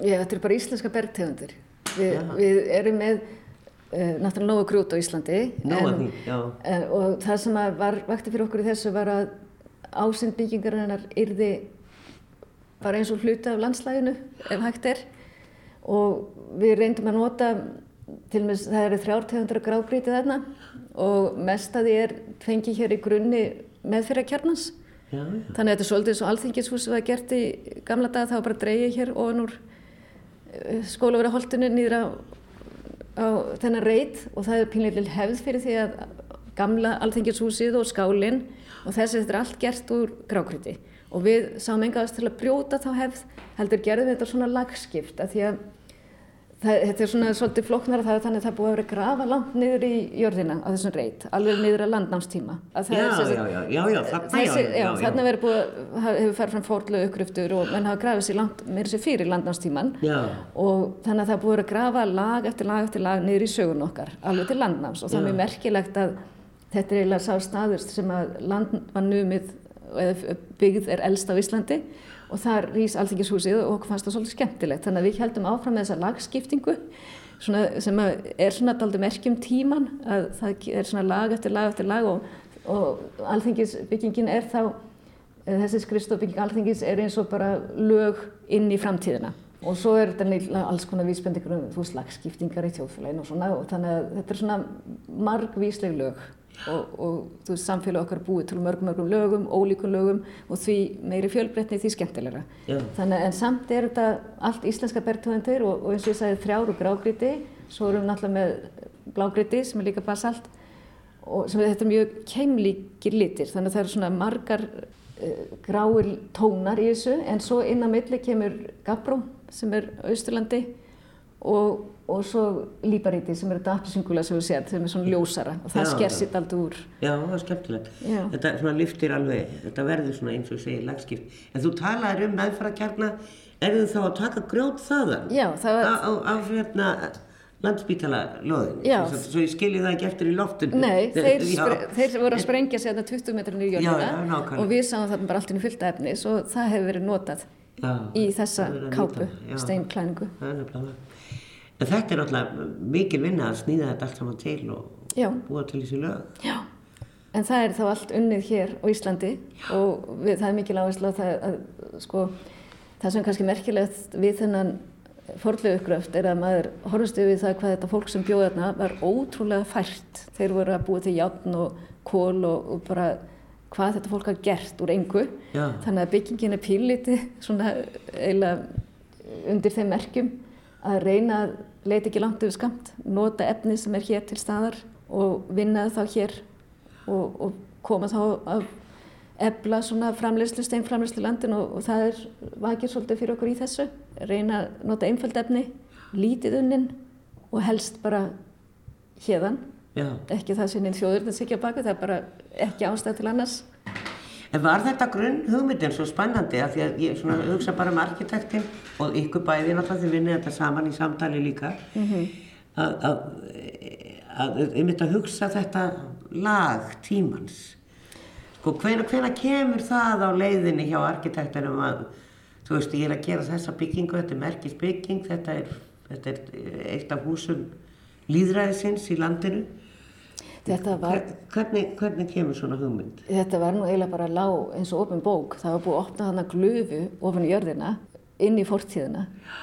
Já, þetta er bara íslenska bergtegundir. Vi, við erum með uh, náttúrulega nógu grút á Íslandi en, en, og það sem var vakti fyrir okkur í þessu var að ásend byggingarinnar yrði bara eins og hluti af landslæginu ef hægt er og við reyndum að nota til og með það eru þrjártegundur að grágrítið þarna og mest að því er fengið hér í grunni meðfyrirkjarnans. Þannig að þetta er svolítið eins og alþingishúsið var gert í gamla það var bara dreyið hér ofan úr eh, skólaverðarholtinu nýra á, á þennan reit og það er pínleitil hefð fyrir því að gamla alþingishúsið og skálinn og þess að þetta er allt gert úr grákriti og við sáum engaðast til að brjóta þá hefð heldur gerðum við þetta svona lagskipt að því að Það, þetta er svona svolítið floknar að það er þannig að það búið að vera grafa langt niður í jörðina á þessum reit, alveg niður að landnámstíma. Að já, já, já, já, já, já, þarna já, já, já. Þarna verður búið, hefur farið fram fórlega uppgriftur og menn hafa grafið sér langt, mér sé fyrir landnámstíman og þannig að það búið að grafa lag eftir lag eftir lag niður í sögun okkar, alveg til landnáms. Og það er mjög merkilegt að þetta er eiginlega sá staður sem að land var numið, eða byggð er elst á Íslandi og þar rýs alþingishúsið og okkur fannst það svolítið skemmtilegt. Þannig að við heldum áfram með þessa lagskiptingu sem er svona daldi merkjum tíman að það er svona lag eftir lag eftir lag og, og alþingisbyggingin er þá þessi skristofbygging alþingis er eins og bara lög inn í framtíðina. Og svo er þetta alls konar vísbendingur um þú veist lagskiptingar í þjóðfélaginu og svona og þannig að þetta er svona margvísleg lög og, og veist samfélag okkar búið til mörgum mörgum lögum, ólíkum lögum og því meiri fjölbreytni því skemmtilegra. Já. þannig en samt er þetta allt íslenska bergtöðendur og, og eins og ég sagði þrjár og grágriti svo erum við náttúrulega með blágriti sem er líka basalt og sem er þetta mjög keimlíkir litir. Þannig að það eru svona margar uh, gráir tónar í þessu. En svo inn á milli kemur Gabró sem er Austurlandi og og svo líparíti sem eru þetta appelsingula sem við séum, sem er svona ljósara og það sker sitt aldrei úr. Já, það er skemmtilegt. Já. Þetta svona lyftir alveg, þetta verður svona eins og segir lagskipt. En þú talaður um meðfærakjarna, er þið þá að taka grjót þaðan? Já, það var... Á, á hérna landsbítala loðin, Já. svo ég skilji það ekki eftir í loftinu. Nei, þeir, þeir voru að sprengja þarna 20 metrar nýjum jörgina og við sáum þarna bara allt inn í fylgta efnis og það hefur verið notað Já. í þessa kápu, steinklæningu. En þetta er alltaf mikil vinna að snýða þetta allt saman til og Já. búa til þessi lög. Já, en það er þá allt unnið hér á Íslandi Já. og við, það er mikil áherslu á það að sko, það sem er kannski merkilegt við þennan forðlegu uppgröft er að maður horfist við það hvað þetta fólk sem bjóða þarna var ótrúlega fært. Þeir voru að búa til játn og kól og, og bara hvað þetta fólk hafa gert úr engu. Já. Þannig að byggingin er píliti svona eiginlega undir þeim merkjum að reyna að leita ekki langt yfir skamt, nota efni sem er hér til staðar og vinna þá hér og, og koma þá að ebla svona framleyslu, steinframleyslu landin og, og það er vakið svolítið fyrir okkur í þessu. Reyna að nota einföld efni, lítið unnin og helst bara hérðan. Ekki það sem einn þjóður þetta sikja baka, það er bara ekki ástæð til annars. Var þetta grunn hugmyndin svo spennandi að því að ég svona, hugsa bara um arkitektin og ykkur bæði náttúrulega því vinnið þetta saman í samtali líka. Mm -hmm. að, að, að ég myndi að hugsa þetta lag tímans. Sko hvena, hvena kemur það á leiðinni hjá arkitektinum að þú veist ég er að gera þessa byggingu þetta er merkist bygging þetta er, þetta er eitt af húsum líðræðisins í landinu Var, hvernig, hvernig kemur svona hugmynd? Þetta var nú eiginlega bara lág eins og ofin bók. Það var búið að opna hana glöfu ofin í jörðina inn í fortíðina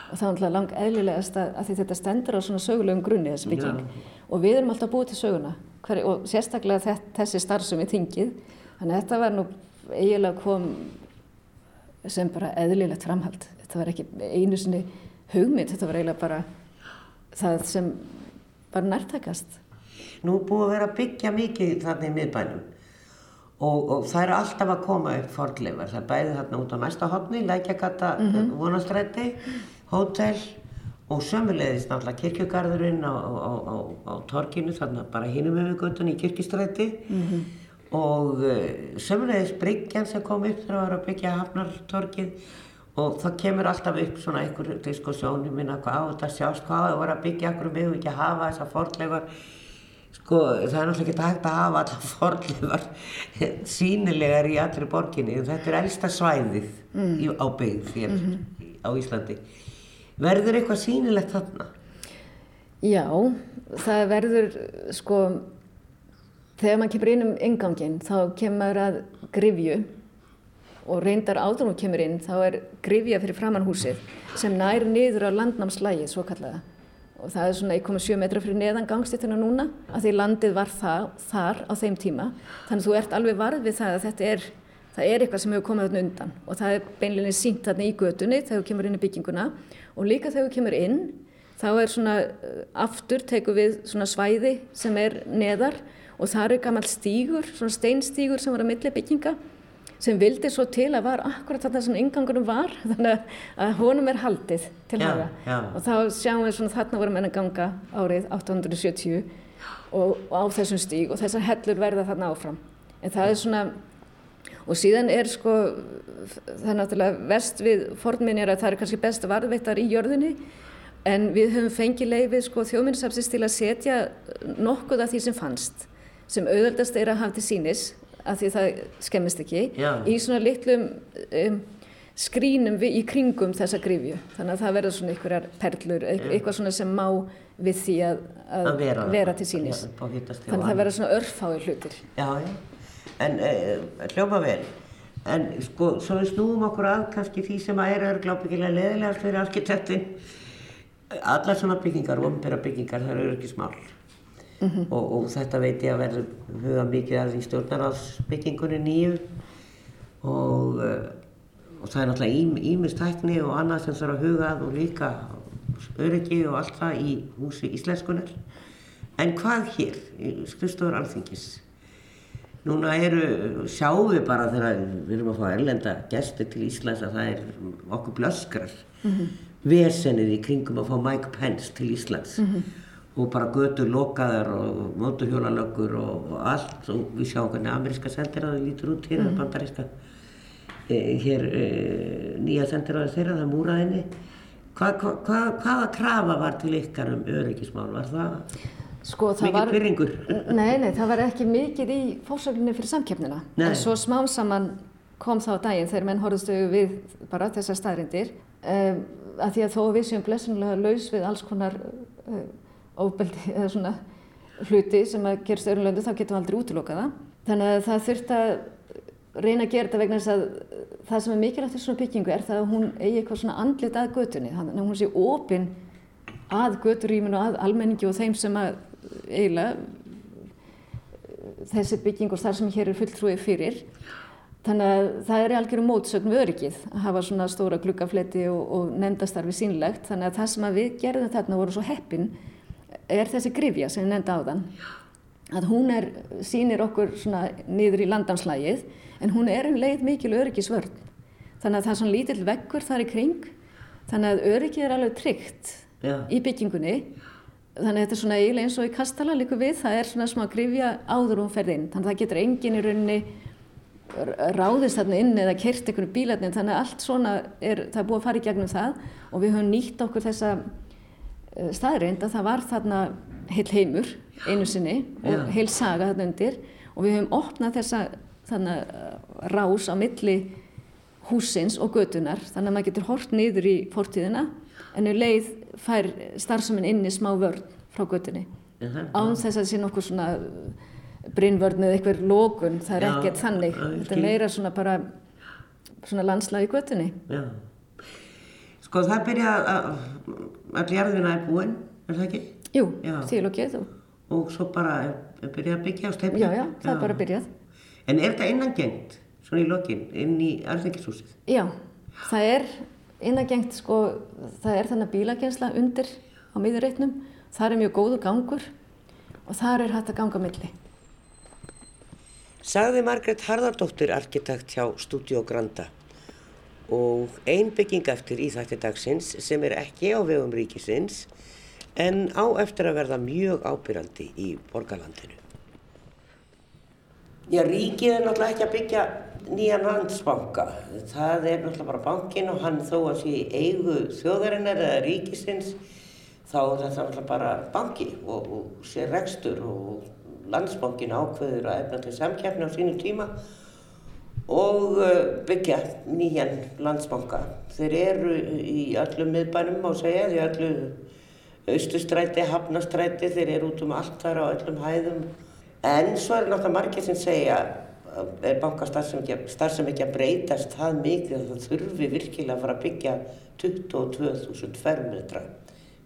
og það var náttúrulega lang eðlilegast að, að þetta stendur á svona sögulegum grunni þessi bygging Já. og við erum alltaf búið til söguna Hver, og sérstaklega þess, þessi starfsum í þingið. Þannig að þetta var nú eiginlega kom sem bara eðlilegt framhald. Þetta var ekki einu sinni hugmynd, þetta var eiginlega bara það sem var nærtakast. Nú er búið að vera að byggja mikið þarna í miðbænum og, og það eru alltaf að koma upp fordleifar. Það er bæðið þarna út á næsta hodni, Lækjagata, mm -hmm. Vonastrætti, hótel og sömulegðist náttúrulega kirkjögarðurinn á, á, á, á torkinu, þarna bara hinum með göttunni í kirkistrætti mm -hmm. og uh, sömulegðist Bryggjan sem kom upp þegar það var að byggja Hafnartorkið og það kemur alltaf upp svona einhver diskussjóni minna hvað á þetta sjást, hvað það var að byggja, okkur við ekki að hafa þessa fordleifar Sko það er náttúrulega ekki hægt að hafa alla forlifar sínilegar í allri borginni en þetta er elsta svæðið mm. í, á byggð hér mm -hmm. á Íslandi. Verður eitthvað sínilegt þarna? Já, það verður sko þegar maður kemur inn um ingangin þá kemur að grifju og reyndar áður og kemur inn þá er grifja fyrir framann húsið sem nær niður á landnámslægi svo kallaða og það er svona 1,7 metra fyrir neðan gangstéttina núna að því landið var það, þar á þeim tíma. Þannig að þú ert alveg varð við það að þetta er, það er eitthvað sem hefur komið þarna undan. Og það er beinlega sínt þarna í götunni þegar þú kemur inn í bygginguna. Og líka þegar þú kemur inn þá er svona eh, aftur teku við svona svæði sem er neðar. Og það eru gammal stígur, svona steinstígur sem var að milli bygginga sem vildi svo til að var akkurat þarna sem yngangunum var þannig að honum er haldið til hafa og þá sjáum við svona þarna vorum enn að ganga árið 870 og, og á þessum stíg og þessar hellur verða þarna áfram. En það er svona og síðan er sko það er náttúrulega vest við fornminni er að það er kannski best varðveittar í jörðinni en við höfum fengið leifið sko þjóðminnsafsins til að setja nokkuð af því sem fannst sem auðvöldast er að hafa til sínis af því það skemmist ekki Já. í svona litlum um, skrínum við, í kringum þessa grifju þannig að það verður svona einhverjar perlur eitthvað svona sem má við því að, að, að vera, vera til sínis þannig að það verður svona örfái hlutir. Já, en uh, hljóma vel. En sko, svo við snúum okkur að kannski því sem að er örglábyggilega leðilegast fyrir arkitektin. Allar svona byggingar, ombera byggingar það eru ekki smál mm -hmm. og, og þetta veit ég að verður huga mikið að því stjórnaráðsbyggingunni nýju. Og, eh, og það er náttúrulega ímistækni og annað sem þarf að huga og líka öryggi og allt það í húsi íslenskunar en hvað hér í skrifstofur alþingis? Núna eru, sjáum við bara þegar við erum að fá erlenda gæsti til Íslands að það er okkur blöskrar. Mm -hmm. vesenið í kringum að fá Mike Pence til Íslands. Mm -hmm og bara götur lokaðar og móturhjólalöggur og, og allt og við sjáum hvernig ameríska sendiráði lítur út hér mm. bandaríska e, hér e, nýja sendiráði þeirra það múraðinni hva, hva, hva, hvaða krafa var til ykkar um öryggismál var það sko, mikið pyrringur? Nei, nei, það var ekki mikið í fórsöglinni fyrir samkeppnina nei. en svo smám saman kom þá daginn þegar menn horfðustu við bara þessar staðrindir um, að því að þó við séum blessunlega laus við alls konar uh, ofbeldi eða svona hluti sem að gerst öðrum löndu þá getum við aldrei útlokaða. Þannig að það þurft að reyna að gera þetta vegna þess að það sem er mikilvægt í svona byggingu er það að hún eigi eitthvað svona andlit að götunni. Þannig að hún sé ofinn að göturýminu og að almenningi og þeim sem að eiginlega þessi bygging og starf sem hér er fulltrúið fyrir. Þannig að það er algjörum mótsögn við öryggið að hafa svona stóra glukkafleti og, og nefndastarfi sínlegt. Þannig að það sem að við gerðum þarna voru svo heppin er þessi grifja sem ég nefndi á þann að hún er, sínir okkur svona niður í landamslægið en hún er um leið mikil öryggisvörn. Þannig að það er svona lítill veggur þar í kring þannig að öryggið er alveg tryggt Já. í byggingunni. Þannig að þetta er svona eiginlega eins og í kastala líka við það er svona smá grifja áður og ferð inn. Þannig að það getur engin í rauninni ráðist þarna inn eða kert einhvern bílarni þannig að allt svona er, það er búið að fara í gegnum það og við höfum nýtt okkur þessa uh, staðreind að það var þarna heil heimur einu sinni og Já. heil saga þarna undir. Og við höfum opnað þessa þarna, uh, rás á milli húsins og götunar þannig að maður getur hort niður í fortíðina en um leið fær starfsaminn inn í smá vörn frá götunni. Uh -huh. án þess að það sé nokkuð svona brinnvörn eða eitthvað lókun, það er ekkert þannig. Þetta er meira svona bara svona landslag í götunni. Já. Sko það byrja að allir jarðina er búinn, er það ekki? Jú, til og svo bara byrja að byggja á stefni Já, já, það já. er bara byrjað En er þetta innangengt, svona í lokin, inn í alþengishúsið? Já, það er innagengt sko, það er þannig bílagensla undir á miðurreitnum, það er mjög góðu gangur og þar er hægt að ganga milli. Sagði Margret Harðardóttir arkitekt hjá Studio Granda og ein bygging eftir í þætti dagsins sem er ekki á vegum ríkisins en á eftir að verða mjög ábyrjandi í borgarlandinu. Já, ríkið er náttúrulega ekki að byggja nýjan landsbanka. Það er náttúrulega bara bankin og hann þó að sé eigu þjóðarinnar eða ríkisins þá er þetta náttúrulega bara banki og, og sé rekstur og landsbankin ákveður að efna til samkjafni á sínum tíma og uh, byggja nýjan landsbanka. Þeir eru í öllum miðbænum á segja, því öllu austustræti, hafnastræti, þeir eru út um allt þar á öllum hæðum. En svo er náttúrulega margir sem segja er bankastarfsem ekki að breytast það mikið að það þurfi virkilega að fara að byggja 22.000 fermetra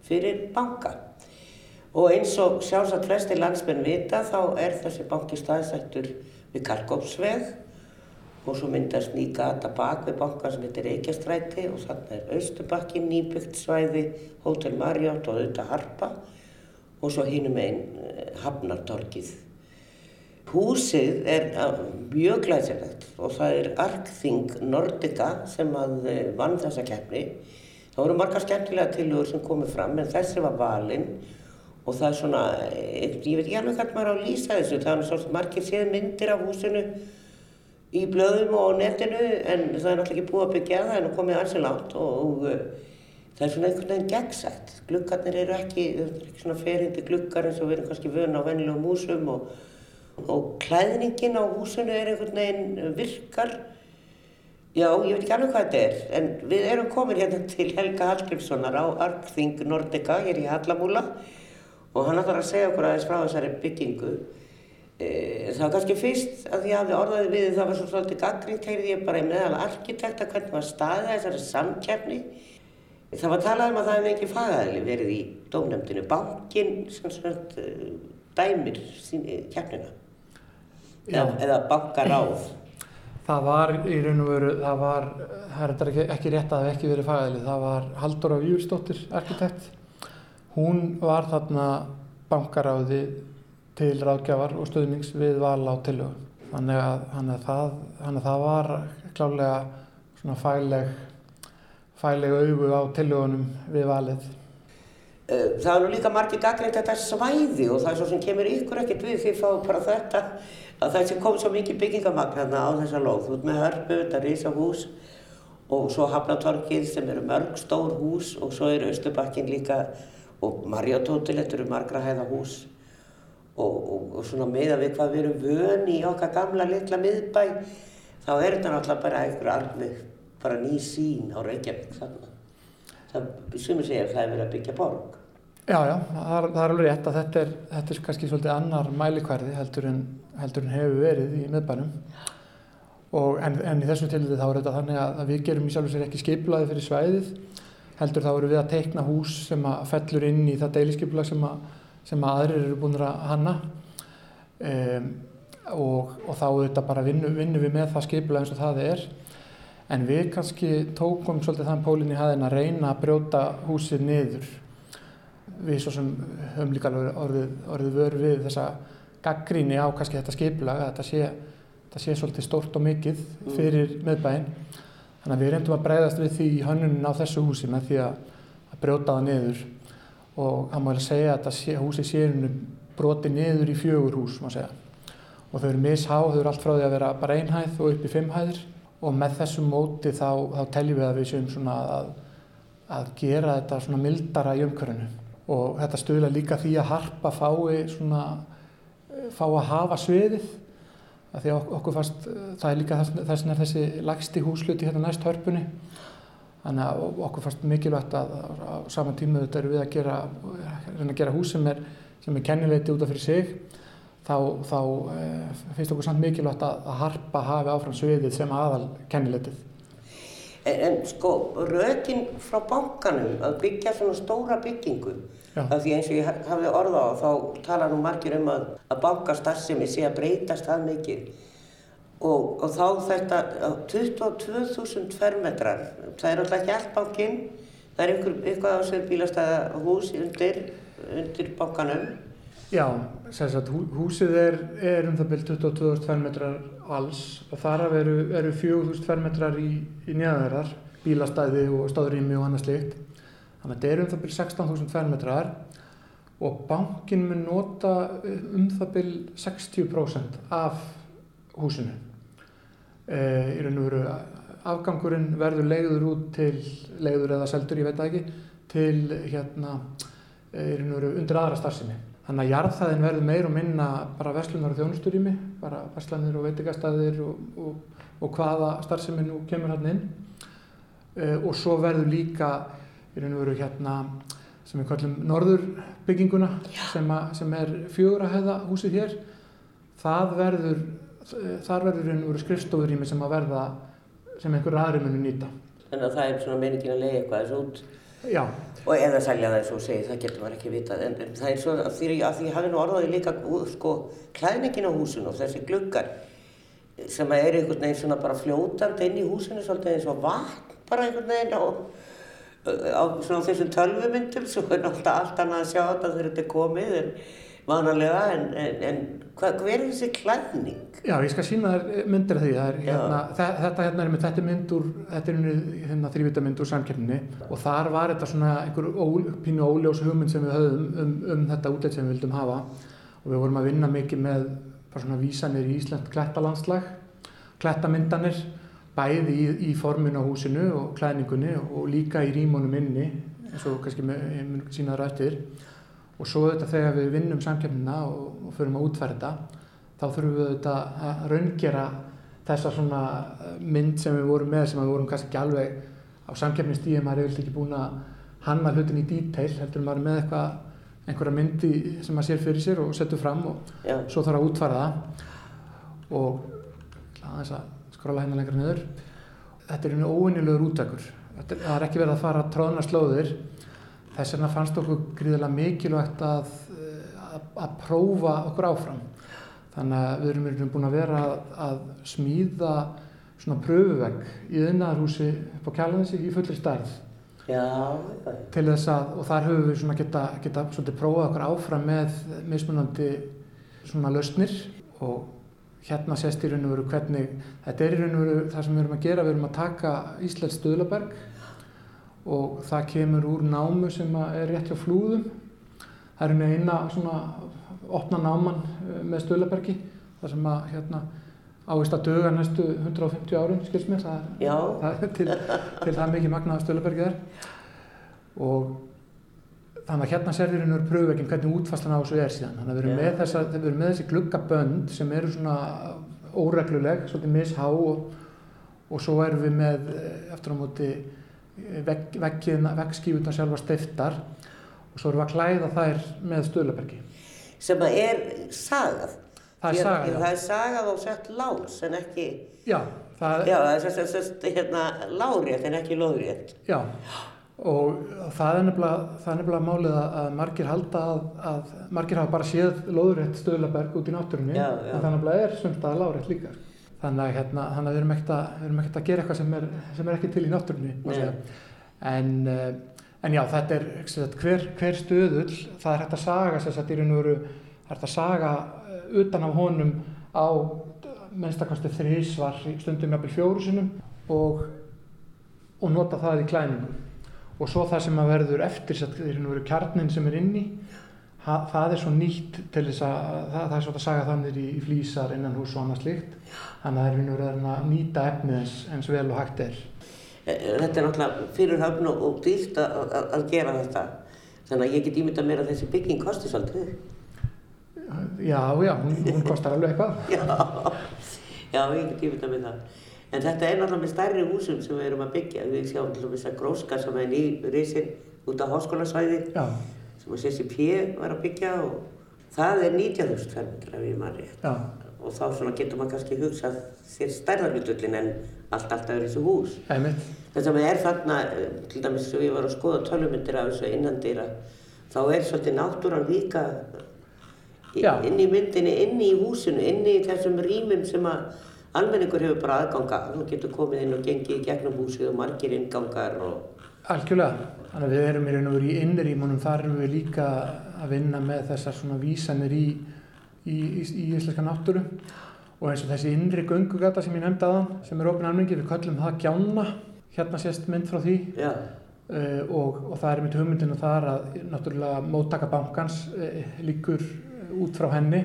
fyrir banka. Og eins og sjálfsagt flesti landsmenn vita þá er þessi banki staðsættur við Karkópsveg og svo myndast ný gata bak við banka sem heitir Reykjastræti og þannig er Östubakki, nýbyggt svæði, Hotel Marriott og auðvitað Harpa. Og svo hínum einn eh, Hafnartorkið Húsið er mjög glæsilegt og það er Arkþing Nordica sem eh, vann þessa keppni. Það voru margar skemmtilega tilugur sem komið fram en þessi var valinn. Og það er svona, eh, ég veit ekki alveg hvernig maður á að lýsa þessu, það er svona margir séð myndir af húsinu í blöðum og netinu en það er náttúrulega ekki búið að byggja það en það komið alls í langt og, og eh, það er svona einhvern veginn gegnsætt. Gluggarnir eru ekki, ekki svona ferindi gluggar eins og við erum kannski vöna á vennilegum húsum og og klæðningin á húsinu er einhvern veginn virkar já, ég veit ekki alveg hvað þetta er en við erum komin hérna til Helga Hallgrímssonar á Arkþing Nordica hér í Hallamúla og hann ætlar að segja okkur aðeins frá þessari byggingu það var kannski fyrst að ég hafði orðaði við það var svo svolítið gaggrínt, heyrði ég bara meðal arkitekta hvernig maður staði þessari samkjafni það var talað um að það hefði ekki fagæðili verið í dómnefndinu. Bankin sem svona e, dæmir kjafnina eða, eða bankaráð. Það var í raun og veru, það var, það er ekki, ekki rétt að það hef ekki verið fagæðilið, það var Halldóra Júlsdóttir, arkitekt. Hún var þarna bankaráði til ráðgjafar og stöðnings við val á tilögum. Þannig að, þannig að, það, þannig að það var klálega svona fæleg, fæleg augu á tilögunum við valið. Það er nú líka margir gaggrind þetta svæði og það er svo sem kemur ykkur ekkert við því þá bara þetta að það sem kom svo mikið byggingamagn hérna á þessa lóð, út með hörpu, þetta rísa hús og svo Hafnatorkið sem eru mörg stór hús og svo eru Östubakkin líka og Marjótótil, þetta eru margra hæða hús og, og, og svona meða við hvað við erum vöni í okkar gamla litla miðbæ þá er þetta náttúrulega bara einhver alveg bara ný sín á Reykjavík þannig. Það, sem ég segja, það er verið að byggja borg. Já, já, það er, það er alveg rétt að þetta er, þetta er kannski svolítið annar mælikvæði heldur en, heldur en hefur verið í miðbænum en, en í þessum tilviti þá er þetta þannig að, að við gerum í sjálf og sér ekki skiplaði fyrir svæðið heldur þá eru við að teikna hús sem að fellur inn í það deilisskiplag sem, sem að aðrir eru búin að hanna um, og, og þá þetta bara vinnum vinnu við með það skiplag eins og það er en við kannski tókum svolítið þann pólinn í haðin að reyna að brjóta húsið niður við svo sem höfum líka orðið, orðið vörð við þessa gaggríni á kannski þetta skipulag að þetta sé, þetta sé svolítið stórt og mikið mm. fyrir meðbæinn. Þannig að við reyndum að breyðast við því í hönnunin á þessu húsi með því að, að brjóta það niður og það má vel segja að sé, húsi sé broti niður í fjögur hús og þau eru mishá, þau eru allt frá því að vera bara einhæð og upp í fimmhæðir og með þessum móti þá, þá teljum við að við séum svona að, að gera þetta svona mildara í umhverfinu. Og þetta stöðla líka því að harpa fái svona, fá að hafa sviðið. Að því að okkur fast, það er líka þess að þessi lagsti húsluti hérna næst hörpunni þannig að okkur fast mikilvægt að á saman tímu þetta eru við að gera, að gera hús sem er, sem er kennileiti út af fyrir sig. Þá, þá e, finnst okkur samt mikilvægt að, að harpa hafi áfram sviðið sem aðal kennileitið. En, en sko, rökin frá bankanum að byggja svona stóra byggingu, af því eins og ég hafði orða á, þá tala nú margir um að, að bankastarfsemi sé að breytast það mikið og, og þá þetta 22.000 fermetrar, það er alltaf ekki allt bankinn, það er einhver, eitthvað á þessu bílastæða hús undir, undir bankanum. Já, sagt, húsið er, er um það byrjum 22.000 fermetrar alls. Og þar af eru, eru 4.000 fermetrar í, í nýjaðverðar, bílastæði og stáðurými og annað slikt. Þannig að þetta er um það byrjum 16.000 fermetrar. Og bankin mun nota um það byrjum 60% af húsinu. E, í raun og veru afgangurinn verður leiður út til, leiður eða seldur, ég veit það ekki, til hérna, e, í raun og veru undir aðra starfsemi. Þannig að jarðhæðin verður meir og minna bara verslunar og þjónusturými, bara verslanir og veitikastæðir og, og, og hvaða starfsemi nú kemur hann inn. Uh, og svo verður líka í raun og veru hérna sem við kallum norðurbygginguna sem, a, sem er fjögurahæða húsið hér. Það verður, þar verður og veru skrifstofurými sem að verða sem einhver aðri muni nýta. Þannig að það er svona meiningin að leiða eitthvað þessu út? Já. Og eða selja það eins og segið, það getur maður ekki vitað, en, en það er svo að því að því hafi nú orðaði líka sko klæðningin á húsinu og þessi gluggar sem er einhvern veginn svona bara fljótandi inn í húsinu svolítið eins og vatn bara einhvern veginn á, á svona þessum tölvumyndum sem er alltaf allt annað að sjá þetta þegar þetta er komið en vanalega en, en, en hvað, hver er þessi klæðning? Já, ég skal sína þér myndir af því. Er, hérna, þetta hérna er með þetta mynd úr, þetta er hérna þrývitamynd úr samkeppninni og þar var þetta svona einhver ól, pínu óljós hugmynd sem við höfum um, um þetta útlætt sem við vildum hafa og við vorum að vinna mikið með bara svona vísanir í Ísland klettalandslag, klettamyndanir, bæði í, í forminu á húsinu og klæðningunni og líka í rímónum inni eins og kannski með, ég mun sína það rættir og svo þetta þegar við vinnum samkeppnina og, og förum að þetta þá þurfum við auðvitað að raungera þessa svona eh, mynd sem við vorum með sem við vorum kannski ekki alveg á samkeppnistíði, maður er ekki búin að hanna hlutin í díteil, heldur maður með eitthvað einhverja myndi sem maður sér fyrir sér og setur fram og Já. svo þarf að útfara það og aðeins að skróla hérna lengra niður. Þetta er einu óvinnilegur útækur það er ekki verið að fara að tróðna slóðir þess vegna fannst okkur gríðilega mikilvægt að, eh, að, að prófa okkur áfram. Þannig að við erum búin að vera að, að smíða svona pröfuvegg í þinnaðarhúsi upp á Kjallanessi í fullir stærð. Já, til þess að, og þar höfum við svona geta, geta svolítið prófað okkur áfram með mismunandi svona lausnir. Og hérna sést í raun og veru hvernig, þetta er í raun og veru það sem við erum að gera, við erum að taka Íslands stöðlaberg og það kemur úr námu sem er rétt hjá flúðum. Það er eina svona opna náman eh, með Stöðlabergi þar sem að hérna ávist að döga næstu 150 árum skils mér, það, það er til, til það mikið magnaða Stöðlabergi er. Og þannig að hérna servirinn eru pröfveikin hvernig útfastan á þessu er síðan. Þannig að við erum með, þessa, við erum með þessi gluggabönd sem eru svona óregluleg, svolítið mishá og, og svo erum við með eh, eftir á móti vegg, veggskífuna sjálfa stiftar og svo erum við að klæða þær með Stöðlabergi sem að er sagað. Það er sagað, já. Það er sagað og sett láls en ekki... Já, það. Já, það er sett, hérna lárétt en ekki loðrétt. Já, og það er nefnilega, það er nefnilega málið að margir halda að, að margir hafa bara séð loðrétt stöðlaberg út í náttúrunni, já, já. en það nefnilega er svönd að lárétt líka. Þannig að, hérna, þannig að við erum ekkert að, að gera eitthvað sem er, sem er ekki til í náttúrunni. En... Uh, En já, þetta er sagt, hver, hver stöðull, það er hægt að saga það er hægt að saga eh, utan af honum á mennstakvæmstu þrísvar stundum jafnvel fjórusunum og, og nota það í klæningum. Og svo það sem að verður eftir, það er kjarnin sem er inni, það, það er svo nýtt til þess að það, það er svo að saga þannig í, í flýsar innan hús og annað slikt þannig að það er vinnur að nýta efnið eins, eins vel og hægt er. Eh, Þetta er náttúrulega fyrir höfn og dýrt að gera þetta. Þannig að ég get ímynda mér að þessi bygging kosti svolítið. Já, já, hún, hún kostar alveg eitthvað. Já, já ég get ímynda mér það. En þetta er náttúrulega með stærri húsum sem við erum að byggja. Við sjáum til þess að gróska sem er nýrisinn út á háskólasvæði Já. sem að CCP var að byggja og það er 90.000 fermetrar maður rétt. Já. Og þá svona getur maður kannski hugsað sér stærðarhlutullin en allt alltaf er þessu hús. Æmitt. Þess að maður er þarna, eh, til dæmis sem ég var að skoða tölumyndir af þessu innandýra, þá er svolítið náttúran líka inn í myndinni, inn í húsinu, inn í þessum rýmum sem að almenningur hefur bara aðganga. Þú getur komið inn og gengið gegnum húsið og margir ingangar og... Algjörlega. Þannig að við erum í raun og veru í innrýmunum, þar erum við líka að vinna með þessar svona vísanir í, í, í, í íslenska náttúru. Og eins og þessi innri göngugata sem ég nefndi aðan sem er ofin almenningi, við kallum það gjána, hérna sést mynd frá því. Ja. uh, eh, og, og það er mynd hugmyndinu þar að náttúrulega móttaka bankans uh, líkur út frá henni.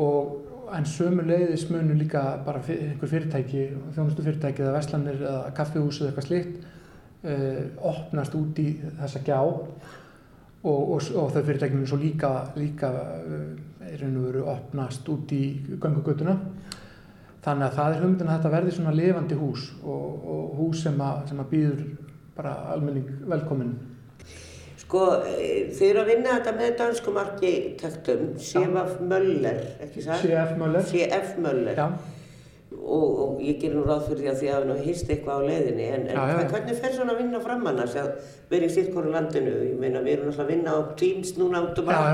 Og en sömu leiðis munu líka bara einhver fyrirtæki, þjónustu fyrirtæki eða veslanir eða kaffihús eða eitthvað slikt uh, opnast út í þessa gjá. Og, og, og þau fyrirtækjum svo líka, líka uh, er einhverju veru opnast út í gangugötuna þannig að það er humdun að þetta verði svona levandi hús og, og hús sem að, sem að býður bara almenning velkominn Sko, eh, þið eru að vinna þetta með danskum arkitektum, C.F. Möller, ekki það? C.F. Möller. C.F. Möller. Já og, og ég ger nú ráð fyrir því að þið hafi nú hýst eitthvað á leiðinni en, en já, já. hvernig fer svona að vinna fram annars að vera í sitt hverju landinu ég meina við erum alltaf að vinna á Teams núna át og bara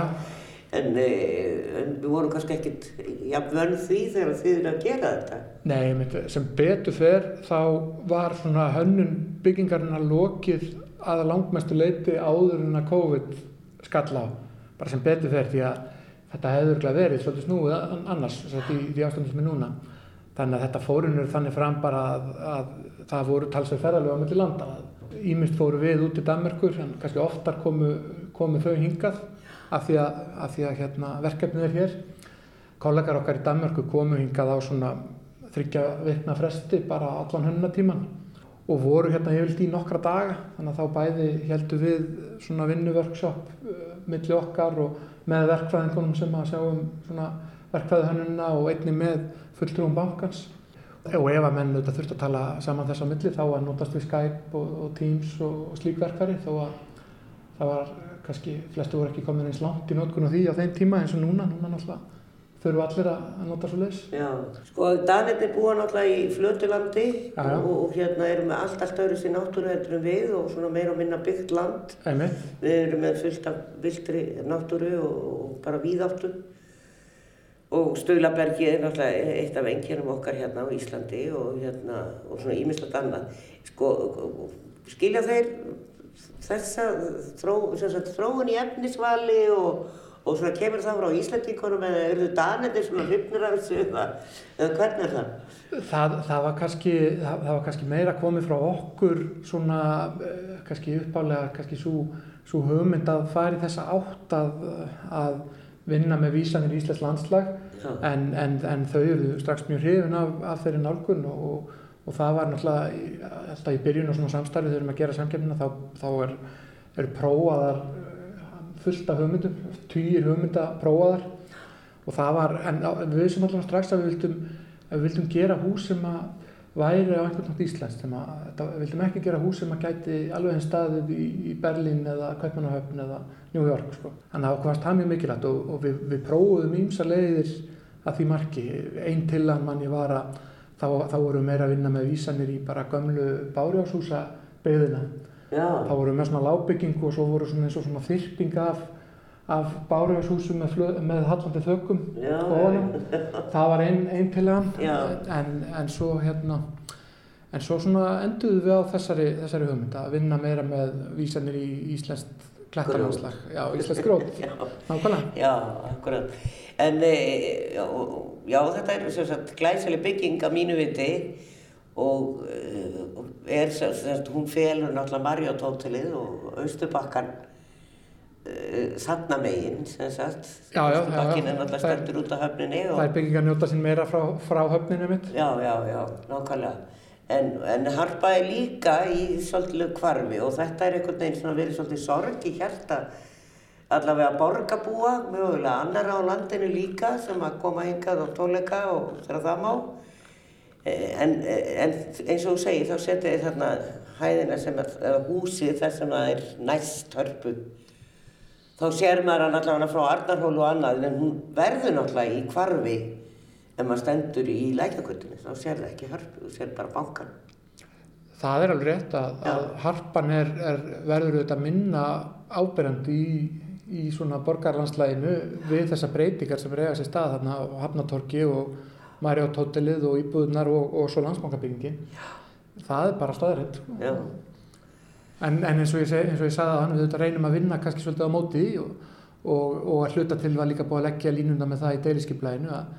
en, eh, en við vorum kannski ekkit jafnvönn því þegar þið eru að gera þetta. Nei, sem betur fer þá var svona hönnun byggingarna lokið að langmestu leiti áður en að COVID skalla á. Bara sem betur fer því að þetta hefur verið svolítið snúið annars í því ástandum sem er núna. Þannig að þetta fórunur þannig fram bara að, að það voru talsveit ferðalög á melli landa. Ímynd fóru við út í Danmarkur, kannski oftar komu, komu þau hingað af því að, að, því að hérna, verkefnið er hér. Kollegar okkar í Danmarku komu hingað á svona þryggja vikna fresti bara allan hunnatíman og voru hérna hefildi í nokkra daga þannig að þá bæði heldu við svona vinnuverkshop uh, milli okkar og með verkfræðingunum sem að sjáum svona verkfræðihönnuna og einni með fulltrúum bankans og ef að menn auðvitað þurft að tala saman þess að milli þá að notast við Skype og, og Teams og, og slíkverkari þó að það var kannski, flestu voru ekki komin eins langt í notkunum því á þeim tíma eins og núna, núna náttúrulega þurfu allir að, nota svo leiðs. Já, sko Danit er búin náttúrulega í Flöndulandi og, og hérna erum við allt, allt öðru sér náttúruheldurum við og svona meira og minna byggt land. Æmi. Við erum með fullt af viltri náttúru og bara víðáttum og Stöðlabergi er náttúrulega eitt af engjörnum okkar hérna á Íslandi og hérna og svona ímislegt annað sko skilja þeir þessa þró, þróun í efnisvali og, og svona kemur það frá Íslandíkonum eða eru þau danendir svona hrifnir af þessu eða, eða hvernig er það? Það, það, var kannski, það, það var kannski meira komið frá okkur svona eh, kannski uppálega kannski svo hugmynd að fara í þessa átt að, að vinna með vísanir í Íslands landslag en, en, en þau eru strax mjög hrifin af, af þeirri nálgun og, og það var náttúrulega alltaf í byrjun og svona samstarfið þegar við erum að gera samkjöfnina þá, þá er, er prófaðar eh, fullt af hugmyndum, týjir hugmynda prófaðar og það var, en við sem alltaf strax að við vildum, að við vildum gera hús sem að væri á einhvern nátt Íslands við vildum ekki gera hús sem að gæti alveg einn staðið í, í Berlín eða Kaupmannahöfn eða New York sko. þannig að það var mjög mikilvægt og, og við, við prófum ímsa leiðir að því marki einn til að manni var að þá, þá vorum við meira að vinna með vísanir í bara gömlu bárjáshúsa beigðina þá vorum við með svona lábyggingu og svo voru svona eins og svona þyrping af af bárjáshúsum með, með hallandi þökkum það var einn ein hann en, en svo hérna en svo svona enduðu við á þessari, þessari hugmynd að vinna meira með vísanir í Íslandst klættarmannslag, já, Íslands grót. Nákvæmlega. Já, akkurat. En e, já, já, þetta er sem sagt glæsileg bygging að mínu viti og e, er sem sagt, hún felur náttúrulega Marriott hótelið og Östubakkan uh, þarna megin sem sagt. Bakkinn er náttúrulega stendur út af höfninni það er bygging að njóta sín meira frá, frá höfninu mitt já, já, já, nákvæmlega. En, en harpa er líka í svolítið kvarfi og þetta er einhvern veginn svona verið svolítið sorg í hjarta allavega borgarbúa, mögulega annar á landinu líka sem að koma hingað og tóleika og þegar það má. Eh, en, eh, en eins og þú segir þá setja þið þarna hæðina sem er, eða húsið þess sem það er næst hörpu. Þá sér maður hann allavega frá Arnarhólu og annað en hún verður náttúrulega í kvarfi ef maður stendur í lækjakvöldinu þá sér það ekki hörpu, þú sér bara bankan Það er alveg rétt að, að harpan er, er verður auðvitað minna áberandi í, í svona borgarlandslæginu við þessa breytingar sem eiga sér stað þarna á Hafnatorki og Marriott hotellið og íbúðunar og, og svo landsbankabyggingin það er bara staðrætt sko. en, en eins og ég, seg, eins og ég sagði að hann við þetta reynum að vinna kannski svolítið á móti og, og, og að hluta til var líka búið að leggja línuna með það í deiliskyplæðinu að,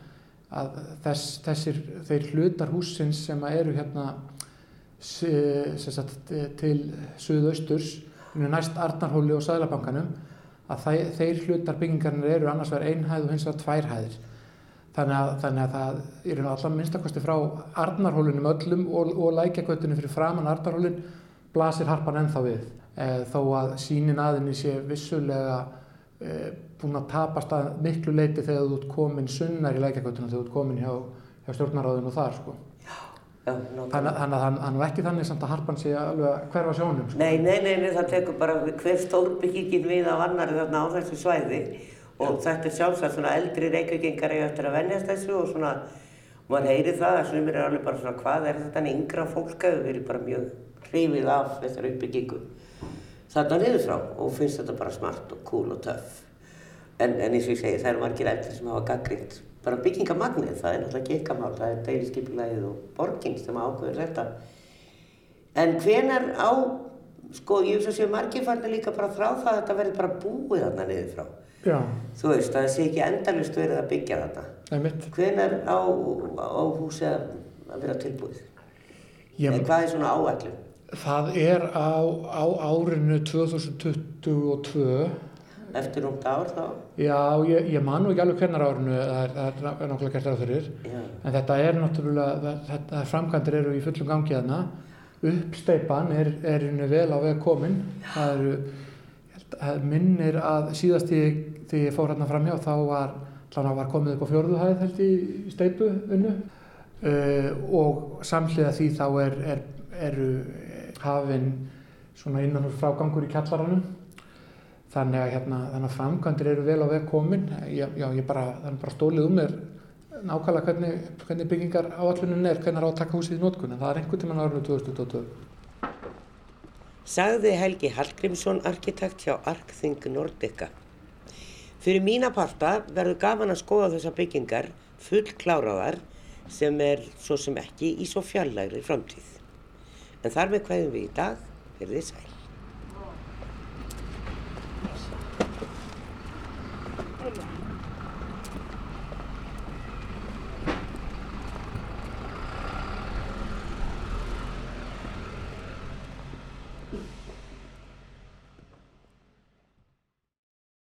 að þess, þessir þeir hlutar húsins sem eru hérna sagt, til suðausturs næst Arnarhóli og Sæðlabankanum að þeir, þeir hlutar byggingarnir eru annars verið einhæð og hins vegar tværhæðir Þannig að, þannig að það er allar minnstakosti frá Arnarhólunum öllum og, og lækjagötunum fyrir framann Arnarhólun blasir harpan ennþá við. E, þó að sínin aðinni sé vissulega e, búin að tapast að miklu leiti þegar þú ert komin sunnar í lækjagötunum þegar þú ert komin hjá, hjá stjórnaráðinu og þar sko. Já, já, þannig að hann, hann var ekki þannig samt að harpan sé alveg hverfa sjónum. Sko. Nei, nei, nei, nei, það tekur bara hver stórbyggingin við af annari þarna á þessu svæði og þetta er sjálfsagt svona eldri reykjökingar eiga eftir að vennjast þessu og svona og maður heyri það að svumir er alveg bara svona hvað er þetta en yngra fólk að við erum bara mjög hrifið af þessar uppbyggingu þarna niður frá og finnst þetta bara smart og cool og töff en, en eins og ég segi það eru margir eldri sem hafa gaggrind bara byggingamagnið, það er náttúrulega ekki ekkamál það er deiliskypilæðið og borging sem ákveður þetta en hvenar á sko ég veist að séu margir farnir líka bara frá það að þetta verður bara búið þarna niður frá Já. Þú veist, það sé ekki endalust verið að byggja þetta. Hvenar á, á húsi að, vera tilbúið? Ég, Eða hvað er svona áætlum? Það er á, á árinu 2022. Eftir núnt ár þá? Já, ég, ég man nú ekki alveg hvernar árinu, það er, það er nákvæmlega gert að fyrir. Já. En þetta er náttúrulega, þetta framkvæmdur eru í fullum gangi þarna. Uppsteipan er, er vel á veg komin. Það eru minnir að síðast þegar ég fór hérna fram hjá þá var, var komið upp á fjörðuhæð held í steipu unnu uh, og samhliða því þá er, er, eru hafinn svona innan úr frágangur í kjallaranum þannig að hérna að framkvæmdir eru vel á veg komin já, já ég bara, bara stólið um mér nákvæmlega hvernig, hvernig byggingar áallunin er, hvernig er á að taka húsið í nótkunn en það er einhvern tíman árið 2022 sagði Helgi Hallgrímsson arkitekt hjá Arkþing Nordica. Fyrir mína parta verður gaman að skoða þessa byggingar full kláraðar sem er svo sem ekki í svo fjallægri framtíð. En þar með hvaðum við í dag er þið sæl.